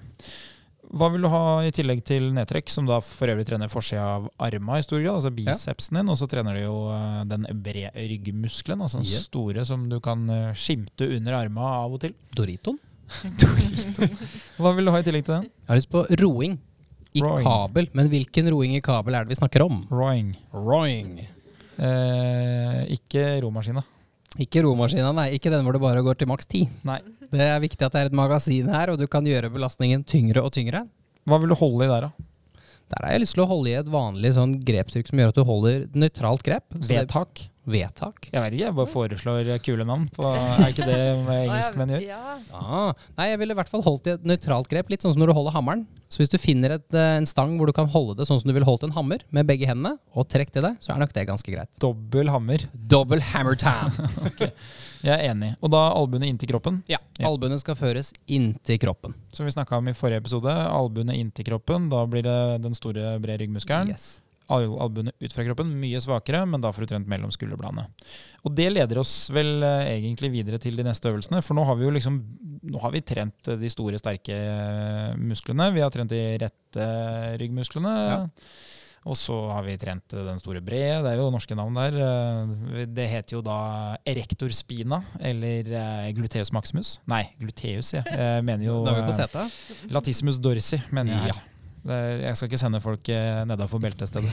Speaker 1: Hva vil du ha i tillegg til nedtrekk, som da for øvrig trener forsida av arma i stor grad, altså bicepsen din, og så trener du jo eh, den brede ryggmuskelen, altså den
Speaker 2: yeah.
Speaker 1: store som du kan eh, skimte under arma av og til.
Speaker 2: Doritoen. (laughs)
Speaker 1: Hva vil du ha i tillegg til den?
Speaker 2: Jeg har lyst på roing. I
Speaker 1: Roing.
Speaker 2: kabel. Men hvilken roing i kabel er det vi snakker om?
Speaker 1: Roing.
Speaker 2: Roing.
Speaker 1: Eh, ikke romaskina.
Speaker 2: Ikke romaskina, nei. Ikke den hvor det bare går til maks 10.
Speaker 1: Nei.
Speaker 2: Det er viktig at det er et magasin her, og du kan gjøre belastningen tyngre og tyngre.
Speaker 1: Hva vil du holde i der, da?
Speaker 2: Der har jeg lyst til å holde i et vanlig sånn grepstrykk som gjør at du holder nøytralt grep. Så det-
Speaker 1: Vedtak?
Speaker 2: Vedtak.
Speaker 1: Jeg vet ikke, jeg bare foreslår kule navn. På, (laughs) er ikke det engelskmenn gjør?
Speaker 3: Ja.
Speaker 2: Ah, nei, jeg ville i hvert fall holdt i et nøytralt grep, litt sånn som når du holder hammeren. Så hvis du finner et, eh, en stang hvor du kan holde det sånn som du ville holdt en hammer, med begge hendene, og trekk til det, så er nok det ganske greit.
Speaker 1: Dobbel hammer.
Speaker 2: Dobbel hammer time. (laughs)
Speaker 1: Jeg er enig. Og da albuene inntil kroppen.
Speaker 2: ja,
Speaker 1: Ja.
Speaker 2: albuene skal føres inntil kroppen.
Speaker 1: Som vi snakka om i forrige episode, albuene inntil kroppen. Da blir det den store, brede ryggmuskelen.
Speaker 2: Yes.
Speaker 1: Al- Albuene ut fra kroppen, mye svakere, men da får du trent mellom skulderbladene. Og det leder oss vel eh, egentlig videre til de neste øvelsene, for nå har vi jo liksom Nå har vi trent eh, de store, sterke eh, musklene. Vi har trent de rette ryggmusklene.
Speaker 2: Ja.
Speaker 1: Og så har vi trent den store brede, det er jo norske navn der. Det heter jo da erector spina, eller gluteus maximus. Nei, gluteus, ja. Jeg mener jo. Latissimus dorsi, mener jeg.
Speaker 2: Ja.
Speaker 1: Jeg skal ikke sende folk eh, nedafor beltestedet.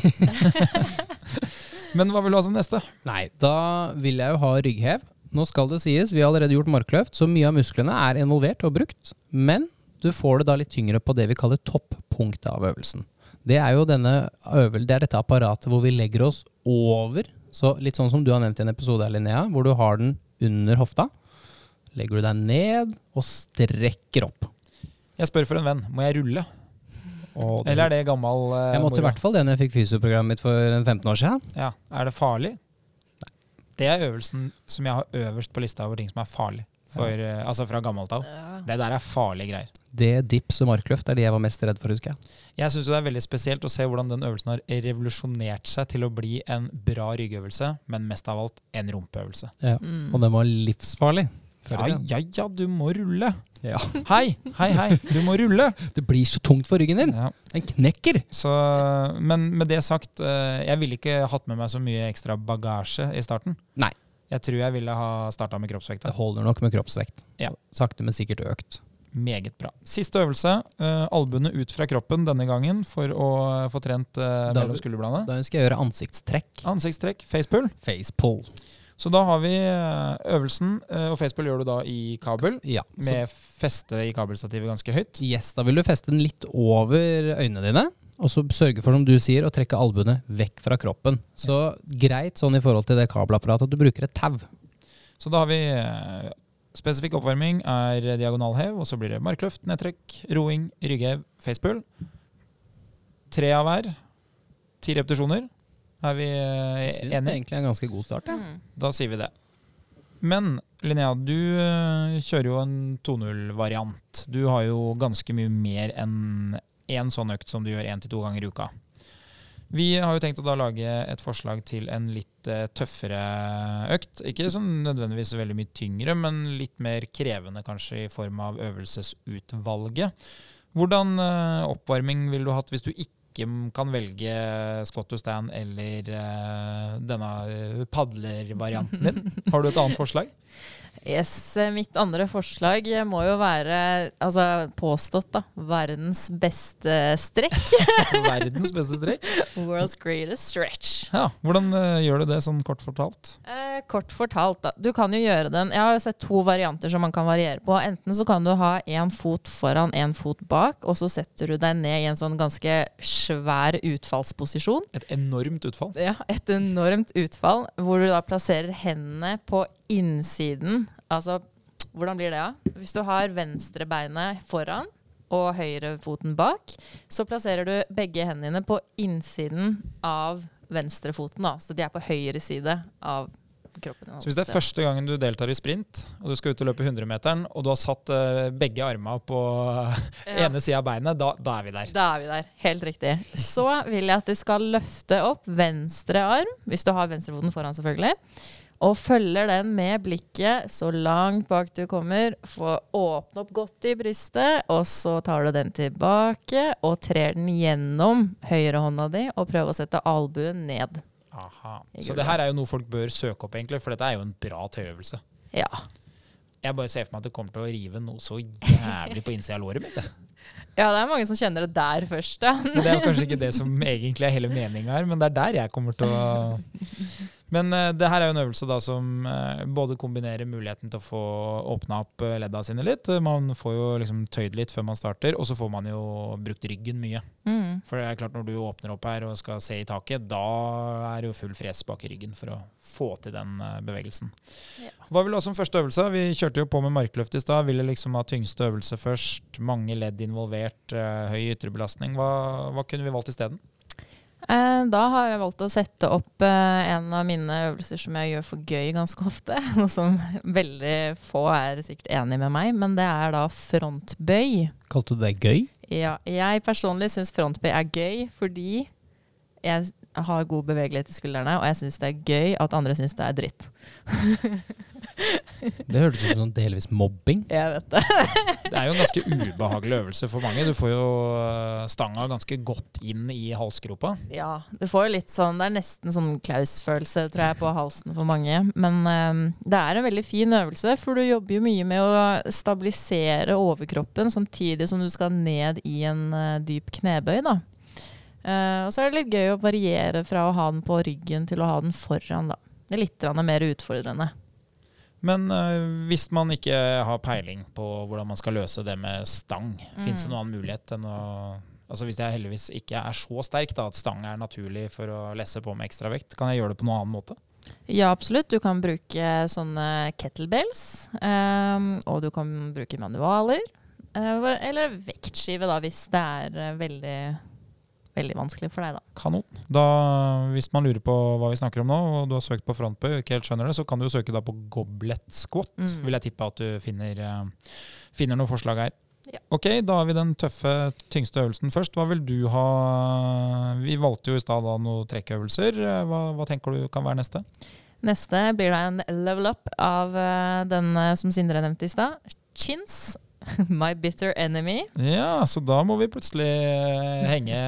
Speaker 1: (laughs) Men hva vil du ha som neste?
Speaker 2: Nei, da vil jeg jo ha rygghev. Nå skal det sies, vi har allerede gjort markløft, så mye av musklene er involvert og brukt. Men du får det da litt tyngre på det vi kaller toppunktet av øvelsen. Det er jo denne øvel, det er dette apparatet hvor vi legger oss over. Så litt sånn som du har nevnt i en episode, Linnea, hvor du har den under hofta. Legger du deg ned og strekker opp.
Speaker 1: Jeg spør for en venn. Må jeg rulle?
Speaker 2: Og det-
Speaker 1: Eller er det gammel uh,
Speaker 2: jeg måtte i hvert fall det når jeg fikk fysioprogrammet mitt for 15 år siden.
Speaker 1: Ja. Er det farlig? Det er øvelsen som jeg har øverst på lista over ting som er farlig. For, eh, altså fra gammelt av.
Speaker 3: Ja.
Speaker 1: Det der er farlige greier.
Speaker 2: Det, dips og markløft er de jeg var mest redd for, husker jeg.
Speaker 1: Jeg syns det er veldig spesielt å se hvordan den øvelsen har revolusjonert seg til å bli en bra ryggøvelse, men mest av alt en rumpeøvelse.
Speaker 3: Mm.
Speaker 2: Og den var livsfarlig.
Speaker 1: Ja, ja, ja, du må rulle!
Speaker 2: Ja.
Speaker 1: Hei, hei, hei, du må rulle! (laughs)
Speaker 2: Det blir så tungt for ryggen din.
Speaker 1: Ja.
Speaker 2: Den knekker.
Speaker 1: Så, men med det sagt, eh, jeg ville ikke hatt med meg så mye ekstra bagasje i starten.
Speaker 2: Nei.
Speaker 1: Jeg tror jeg ville ha starta med kroppsvekt.
Speaker 2: Det holder nok med kroppsvekt.
Speaker 1: Ja.
Speaker 2: Sakte, men sikkert økt.
Speaker 1: Meget bra. Siste øvelse. Uh, albuene ut fra kroppen denne gangen for å få trent
Speaker 2: uh,
Speaker 1: mellom skulderbladene.
Speaker 2: Da ønsker jeg å gjøre ansiktstrekk.
Speaker 1: Ansiktstrekk, facepull.
Speaker 2: Facepull.
Speaker 1: Så da har vi eh, øvelsen, eh, og facepull gjør du da i kabel,
Speaker 2: Ja.
Speaker 1: Med feste i kabelstativet ganske høyt.
Speaker 2: yes, da vil du feste den litt over øynene dine. Og så sørge for, som du sier, å trekke albuene vekk fra kroppen. Så greit sånn i forhold til det kabelapparatet at du bruker et tau.
Speaker 1: Så da har vi eh, spesifikk oppvarming er diagonalhev, og så blir det markløft, nedtrekk, roing, rygghev, facepull. Tre av hver. Ti repetisjoner. Er vi enige?
Speaker 2: Jeg syns det egentlig er en ganske god start. Ja.
Speaker 3: Mm.
Speaker 1: Da sier vi det. Men Linnea, du eh, kjører jo en 2.0-variant. Du har jo ganske mye mer enn én sånn økt som du gjør én til to ganger i uka. Vi har jo tenkt å da lage et forslag til en litt eh, tøffere økt. Ikke sånn nødvendigvis veldig mye tyngre, men litt mer krevende kanskje i form av øvelsesutvalget. Hvordan eh, oppvarming ville du hatt hvis du ikke kan velge Scott to stand eller eh, denne eh, padlervarianten din? (laughs) Har du et annet forslag?
Speaker 3: Yes, eh, mitt andre forslag må jo være altså, påstått da, verdens beste strekk. (laughs)
Speaker 1: Verdens beste strekk. (laughs)
Speaker 3: World's greatest stretch.
Speaker 1: Ja, Hvordan uh, gjør du det, sånn kort fortalt?
Speaker 3: Eh, kort fortalt, da. Du kan jo gjøre den Jeg har jo sett to varianter som man kan variere på. Enten så kan du ha én fot foran, én fot bak, og så setter du deg ned i en sånn ganske svær utfallsposisjon.
Speaker 1: Et enormt utfall.
Speaker 3: Ja, et enormt utfall, hvor du da plasserer hendene på innsiden. Altså, hvordan blir det da? Hvis du har venstre beinet foran og høyre foten bak, så plasserer du begge hendene på innsiden av venstre foten. Da. Så de er på høyre side av kroppen.
Speaker 1: Så Hvis det er første gangen du deltar i sprint, og du skal ut og løpe 100-meteren, og du har satt eh, begge armene på (laughs)
Speaker 3: Ja.
Speaker 1: ene sida av beinet, da, da er vi der.
Speaker 3: Da er vi der. Helt riktig. Så vil jeg at du skal løfte opp venstre arm, hvis du har venstrefoten foran, selvfølgelig. Og følger den med blikket så langt bak du kommer. Få åpne opp godt i brystet, og så tar du den tilbake og trer den gjennom høyrehånda di og prøver å sette albuen ned.
Speaker 1: Aha. Så det her er jo noe folk bør søke opp, egentlig, for dette er jo en bra tøyøvelse.
Speaker 3: Ja.
Speaker 1: Jeg bare ser for meg at det kommer til å rive noe så jævlig på innsida av låret mitt. (laughs)
Speaker 3: ja, det er mange som kjenner det der først, ja.
Speaker 1: Det er kanskje ikke det som egentlig er hele meninga her, men det er der jeg kommer til å (laughs) Men uh, det her er jo en øvelse da som uh, både kombinerer muligheten til å få åpna opp eh, ledda sine litt. Man får jo liksom tøyd litt før man starter, og så får man jo brukt ryggen mye.
Speaker 3: Mm.
Speaker 1: For det er klart når du åpner opp her og skal se i taket, da er det jo full fres bak i ryggen for å få til den bevegelsen.
Speaker 3: Ja.
Speaker 1: Hva vil du ha som første øvelse? Vi kjørte jo på med markløft i stad. Ville liksom ha tyngste øvelse først. Mange ledd involvert, høy ytre belastning. Hva, hva kunne vi valgt isteden?
Speaker 3: Eh, Da har jeg valgt å sette opp eh, en av mine øvelser som jeg gjør for gøy ganske ofte. (laughs) Noe som veldig få er sikkert enig med meg, men det er da frontbøy.
Speaker 2: Kalte du det gøy?
Speaker 3: Ja, jeg personlig syns frontbøy er gøy fordi jeg har god bevegelighet i skuldrene, og jeg syns det er gøy at andre syns det er dritt. (laughs)
Speaker 2: Det hørtes ut som noen delvis mobbing.
Speaker 3: Jeg vet det.
Speaker 1: Det er jo en ganske ubehagelig øvelse for mange. Du får jo eh, stanga ganske godt inn i halsgropa.
Speaker 3: Ja, du får jo litt sånn Det er nesten sånn Klaus-følelse, tror jeg, på halsen for mange. Men um, det er en veldig fin øvelse, for du jobber jo mye med å stabilisere overkroppen samtidig som du skal ned i en uh, dyp knebøy, da. Eh, og så er det litt gøy å variere fra å ha den på ryggen til å ha den foran, da. Det er litt mer utfordrende.
Speaker 1: Men uh, hvis man ikke har peiling på hvordan man skal løse det med stang,
Speaker 3: Mm.
Speaker 1: fins det noen annen mulighet enn å Altså Hvis jeg heldigvis ikke er så sterk da, at stang er naturlig for å lesse på med ekstra vekt, kan jeg gjøre det på noen annen måte?
Speaker 3: Ja, absolutt. Du kan bruke sånne kettlebells. Um, og du kan bruke manualer. Uh, eller vektskive, da, hvis det er veldig, veldig vanskelig for deg, da.
Speaker 1: Kanon. Da, hvis man lurer på hva vi snakker om nå, og du har søkt på frontbøy og ikke helt skjønner det, så kan du jo søke da på goblet squat.
Speaker 3: Mm.
Speaker 1: Vil jeg tippe at du finner, eh, finner noen forslag her.
Speaker 3: Ja.
Speaker 1: Ok, da har vi den tøffe, tyngste øvelsen først. Hva vil du ha Vi valgte jo i stad noen trekkøvelser. Hva, hva tenker du kan være neste?
Speaker 3: Neste blir da en level up av eh, den eh, som Sindre nevnte i stad. Chins. (laughs) My bitter enemy.
Speaker 1: Ja, så da må vi plutselig eh, henge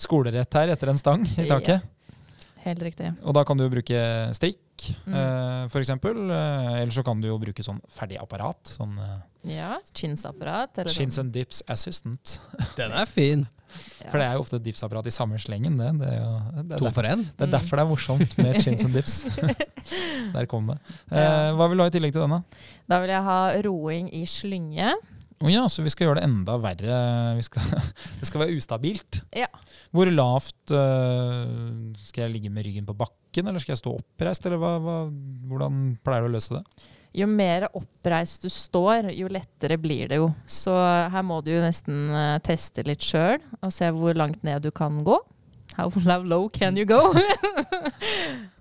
Speaker 1: skolerett her etter en stang i
Speaker 3: Ja.
Speaker 1: taket.
Speaker 3: Helt riktig.
Speaker 1: Og da kan du jo bruke strikk,
Speaker 3: Mm.
Speaker 1: f.eks. for eksempel. Eh, eller så kan du jo bruke sånn ferdig apparat. Sånn eh,
Speaker 3: Ja, Chins-apparat.
Speaker 1: Chins
Speaker 3: sånn.
Speaker 1: and dips assistant.
Speaker 2: Den er fin.
Speaker 1: For det er jo ofte et dipsapparat i samme slengen, det. Det er, jo, det er,
Speaker 2: To
Speaker 1: derfor, det er derfor det er morsomt med (laughs) chins and dips. Der kom det. Eh, hva vil du ha i tillegg til denne?
Speaker 3: Da vil jeg ha roing i slynge.
Speaker 1: Å ja, så vi skal gjøre det enda verre. Vi skal, (laughs) det skal være ustabilt.
Speaker 3: Ja.
Speaker 1: Hvor lavt uh, Skal jeg ligge med ryggen på bakken, eller skal jeg stå oppreist? Eller hva, hva, hvordan pleier du å løse det?
Speaker 3: Jo mer oppreist du står, jo lettere blir det jo. Så her må du jo nesten eh, teste litt sjøl og se hvor langt ned du kan gå. How (laughs) low can you go?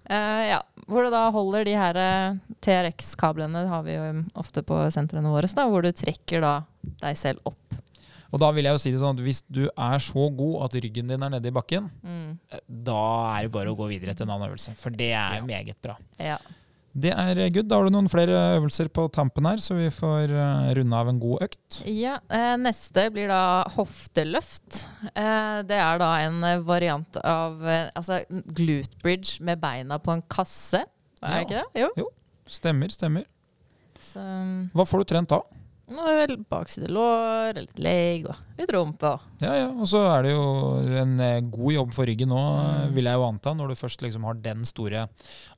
Speaker 3: uh, (laughs) ja, Hvor du da holder de her eh, TRX-kablene, har vi jo ofte på sentrene våre, da, hvor du trekker da deg selv opp.
Speaker 1: Og da vil jeg jo si det sånn at Hvis du er så god at ryggen din er nede i bakken,
Speaker 3: Mm.
Speaker 1: da er det bare å gå videre til en annen øvelse. For det er meget bra.
Speaker 3: Ja.
Speaker 1: Det er good. Da har du noen flere øvelser på tampen her, så vi får eh, runde av en god økt.
Speaker 3: Ja, eh, neste blir da hofteløft. Eh, det er da en variant av altså glute bridge med beina på en kasse. Er det ikke det? Jo.
Speaker 1: Stemmer, stemmer.
Speaker 3: Så
Speaker 1: Hva får du trent da?
Speaker 3: bakside lår, litt legg og litt rumpe.
Speaker 1: Ja, ja, og så er det jo en god jobb for ryggen nå,
Speaker 3: Mm.
Speaker 1: vil jeg jo anta. Når du først liksom har den store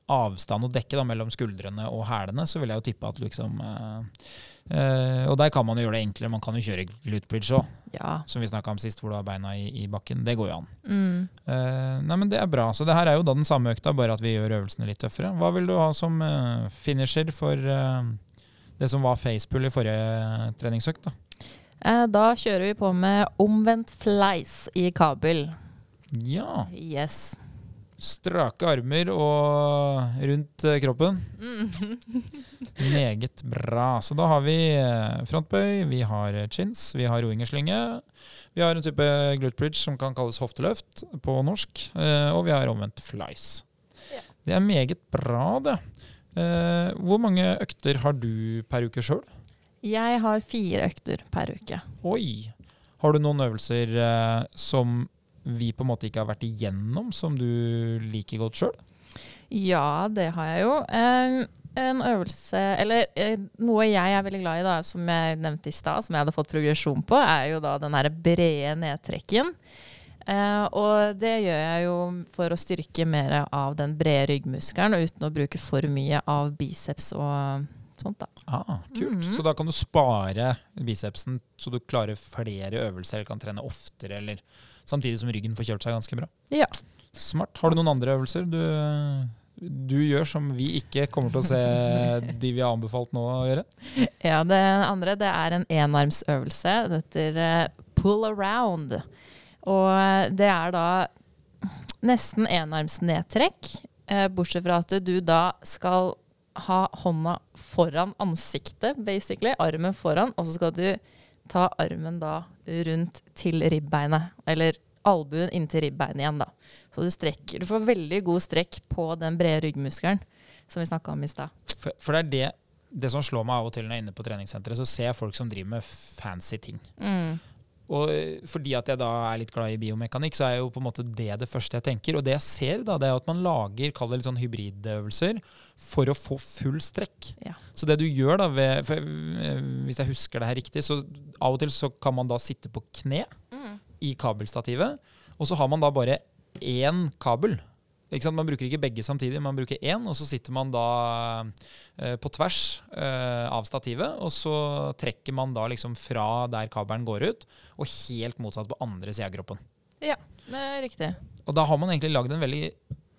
Speaker 1: avstand å dekke da, mellom skuldrene og hælene, så vil jeg jo tippe at liksom eh, eh, Og der kan man jo gjøre det enklere. Man kan jo kjøre glute bridge òg,
Speaker 3: Ja.
Speaker 1: som vi snakka om sist, hvor du har beina i, i bakken. Det går jo an.
Speaker 3: Mm.
Speaker 1: Eh, nei, men Det er bra. Så det her er jo da den samme økta, bare at vi gjør øvelsene litt tøffere. Hva vil du ha som eh, finisher for eh, det som var facepull i forrige treningsøkt? da?
Speaker 3: Eh, da kjører vi på med omvendt fleis i kabel.
Speaker 1: Ja.
Speaker 3: Yes.
Speaker 1: Strake armer og rundt eh, kroppen.
Speaker 3: Mm. (laughs)
Speaker 1: Meget bra. Så da har vi eh, frontbøy, vi har eh, chins, vi har roing og slynge. Vi har en type glute bridge som kan kalles hofteløft på norsk, og vi har omvendt flies.
Speaker 3: Ja.
Speaker 1: Det er meget bra, det. Hvor mange økter har du per uke sjøl?
Speaker 3: Jeg har fire økter per uke.
Speaker 1: Oi. Har du noen øvelser som vi på en måte ikke har vært igjennom, som du liker godt sjøl?
Speaker 3: Ja, det har jeg jo. En øvelse Eller eh, noe jeg er veldig glad i, da, som jeg nevnte i stad, som jeg hadde fått progresjon på, er jo da den her brede nedtrekken. Uh, og det gjør jeg jo for å styrke mer av den brede ryggmuskelen, og uten å bruke for mye av biceps og sånt, da.
Speaker 1: Ah, kult.
Speaker 3: Mhm.
Speaker 1: Så da kan du spare bicepsen så du klarer flere øvelser, eller kan trene oftere, eller samtidig som ryggen får kjølt seg ganske bra.
Speaker 3: Ja.
Speaker 1: Smart. Har du noen andre øvelser du, du gjør som vi ikke kommer til å se (laughs) de vi har anbefalt nå å gjøre?
Speaker 3: Ja, det andre det er en enarmsøvelse. Det heter eh, pull around. Og eh, det er da nesten enarmsnedtrekk, eh, bortsett fra at du da skal ha hånda foran ansiktet, basically. Armen foran, og så skal du ta armen da rundt til ribbeinet. Eller albuen inntil ribbeinet igjen, da. Så du strekker. Du får veldig god strekk på den brede ryggmuskelen som vi snakka om i stad.
Speaker 1: For, for det er det, det som slår meg av og til når jeg er inne på treningssenteret, så ser jeg folk som driver med fancy ting.
Speaker 3: Mm.
Speaker 1: Og eh, fordi at jeg da er litt glad i biomekanikk, så er jo på en måte det det første jeg tenker. Og det jeg ser, da, det er at man lager kall det litt sånn hybridøvelser for å få full strekk.
Speaker 3: Ja.
Speaker 1: Så det du gjør da ved for, eh, Hvis jeg husker det her riktig, så av og til så kan man da sitte på kne
Speaker 3: Mm.
Speaker 1: i kabelstativet, og så har man da bare én kabel. Man bruker ikke begge samtidig, man bruker én, og så sitter man da eh, på tvers eh, av stativet, og så trekker man da liksom fra der kabelen går ut, og helt motsatt på andre sida av kroppen.
Speaker 3: Ja, det er riktig.
Speaker 1: Og da har man egentlig lagd en veldig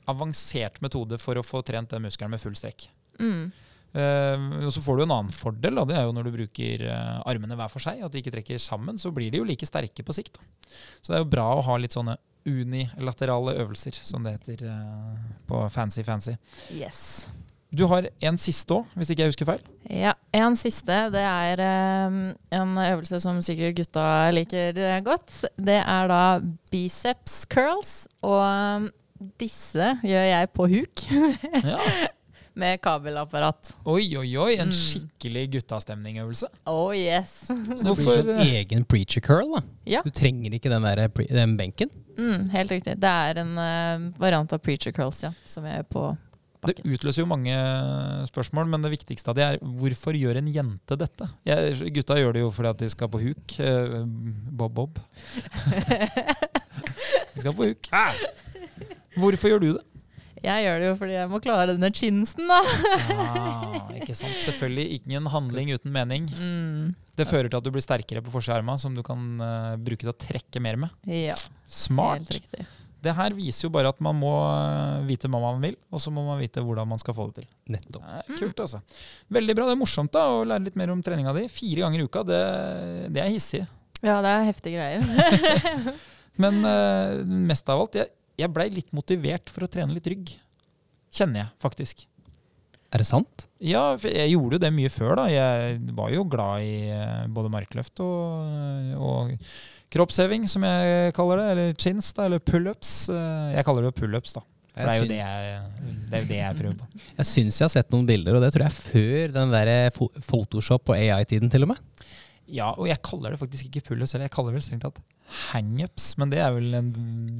Speaker 1: avansert metode for å få trent den muskelen med full strekk.
Speaker 3: Mm.
Speaker 1: Uh, og så får du en annen fordel, da. det er jo når du bruker uh, armene hver for seg, at de ikke trekker sammen, så blir de jo like sterke på sikt. Da. Så det er jo bra å ha litt sånne unilaterale øvelser, som det heter eh, på fancy-fancy.
Speaker 3: Yes.
Speaker 1: Du har en siste òg, hvis ikke jeg husker feil.
Speaker 3: Ja, En siste. Det er eh, en øvelse som sikkert gutta liker eh, godt. Det er da biceps curls. Og disse gjør jeg på huk
Speaker 1: Ja. (laughs)
Speaker 3: med kabelapparat.
Speaker 1: Oi, oi, oi. En
Speaker 3: Mm.
Speaker 1: skikkelig guttastemningøvelse.
Speaker 3: Oh yes.
Speaker 2: Så det blir
Speaker 1: Hvorfor-
Speaker 2: sånn egen preacher curl, da.
Speaker 3: Ja.
Speaker 2: Du trenger ikke den, der, den benken.
Speaker 3: Mm, helt riktig. Det er en uh, variant av preacher curls, ja. Som er på bakken.
Speaker 1: Det utløser jo mange spørsmål, men det viktigste av det er hvorfor gjør en jente dette? Jeg, gutta gjør det jo fordi at de skal på huk. Eh, Bob-Bob. (laughs) De skal på huk. Hvorfor gjør du det?
Speaker 3: Jeg gjør det jo fordi jeg må klare denne chinsen, da.
Speaker 1: Ah, ikke sant? Selvfølgelig ingen handling uten mening.
Speaker 3: Mm,
Speaker 1: Det fører til at du blir sterkere på forsida som du kan uh, bruke til å trekke mer med.
Speaker 3: ja,
Speaker 1: Smart.
Speaker 3: helt riktig.
Speaker 1: Det her viser jo bare at man må eh, vite hva man vil, og så må man vite hvordan man skal få det til.
Speaker 2: Nettopp.
Speaker 1: Det er kult, altså. Veldig bra. Det er morsomt da, å lære litt mer om treninga di. Fire ganger i uka, det, det er hissig.
Speaker 3: Ja, det er heftige greier. (laughs)
Speaker 1: Men uh, mest av alt, jeg, jeg blei litt motivert for å trene litt rygg. Kjenner jeg, faktisk.
Speaker 2: Er det sant?
Speaker 1: Ja, jeg gjorde jo det mye før, da. Jeg var jo glad i eh, både markløft og, og kroppsheving, som jeg kaller det. Eller chins, da, eller pullups. Eh, Jeg kaller det pullups, da. For det er jo det jeg, det er jo det jeg prøver på. (laughs)
Speaker 2: Jeg syns jeg har sett noen bilder, og det tror jeg er før den der Photoshop og AI-tiden, til og med.
Speaker 1: Ja, og jeg kaller det faktisk ikke pullups, eller jeg kaller det strengt tatt hangups. Men det er vel en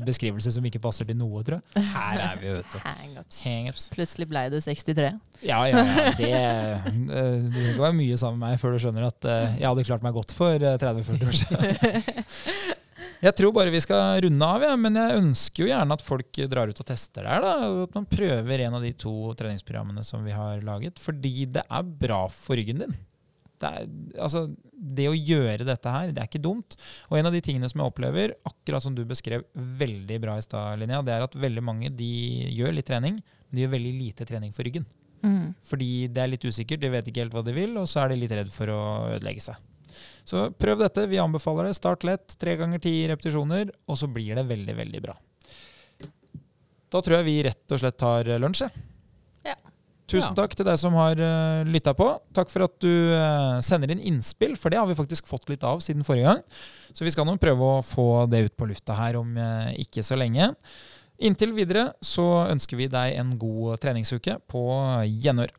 Speaker 1: beskrivelse som ikke passer til noe, tror jeg.
Speaker 2: Her er vi, vet du.
Speaker 3: Hangups.
Speaker 1: Hang
Speaker 3: Plutselig blei du 63.
Speaker 1: Ja, ja, ja. Det, eh, du trenger ikke være mye sammen med meg før du skjønner at eh, jeg hadde klart meg godt for eh, 30-40 år siden. (laughs) Jeg tror bare vi skal runde av, ja, men jeg ønsker jo gjerne at folk drar ut og tester der. Da, at man prøver en av de to treningsprogrammene som vi har laget. Fordi det er bra for ryggen din. Det, er, altså, det å gjøre dette her, det er ikke dumt. Og en av de tingene som jeg opplever, akkurat som du beskrev veldig bra i stad, Linnea, det er at veldig mange de gjør litt trening, men de gjør veldig lite trening for ryggen.
Speaker 3: Mm.
Speaker 1: Fordi det er litt usikkert, de vet ikke helt hva de vil, og så er de litt redd for å ødelegge seg. Så prøv dette. Vi anbefaler det. Start lett, tre ganger ti repetisjoner, og så blir det veldig, veldig bra. Da tror jeg vi rett og slett tar lunsj. jeg.
Speaker 3: Ja.
Speaker 1: Tusen
Speaker 2: Ja.
Speaker 1: takk til deg som har uh, lytta på. Takk for at du uh, sender inn innspill, for det har vi faktisk fått litt av siden forrige gang. Så vi skal nå prøve å få det ut på lufta her om uh, ikke så lenge. Inntil videre så ønsker vi deg en god treningsuke på gjenhør.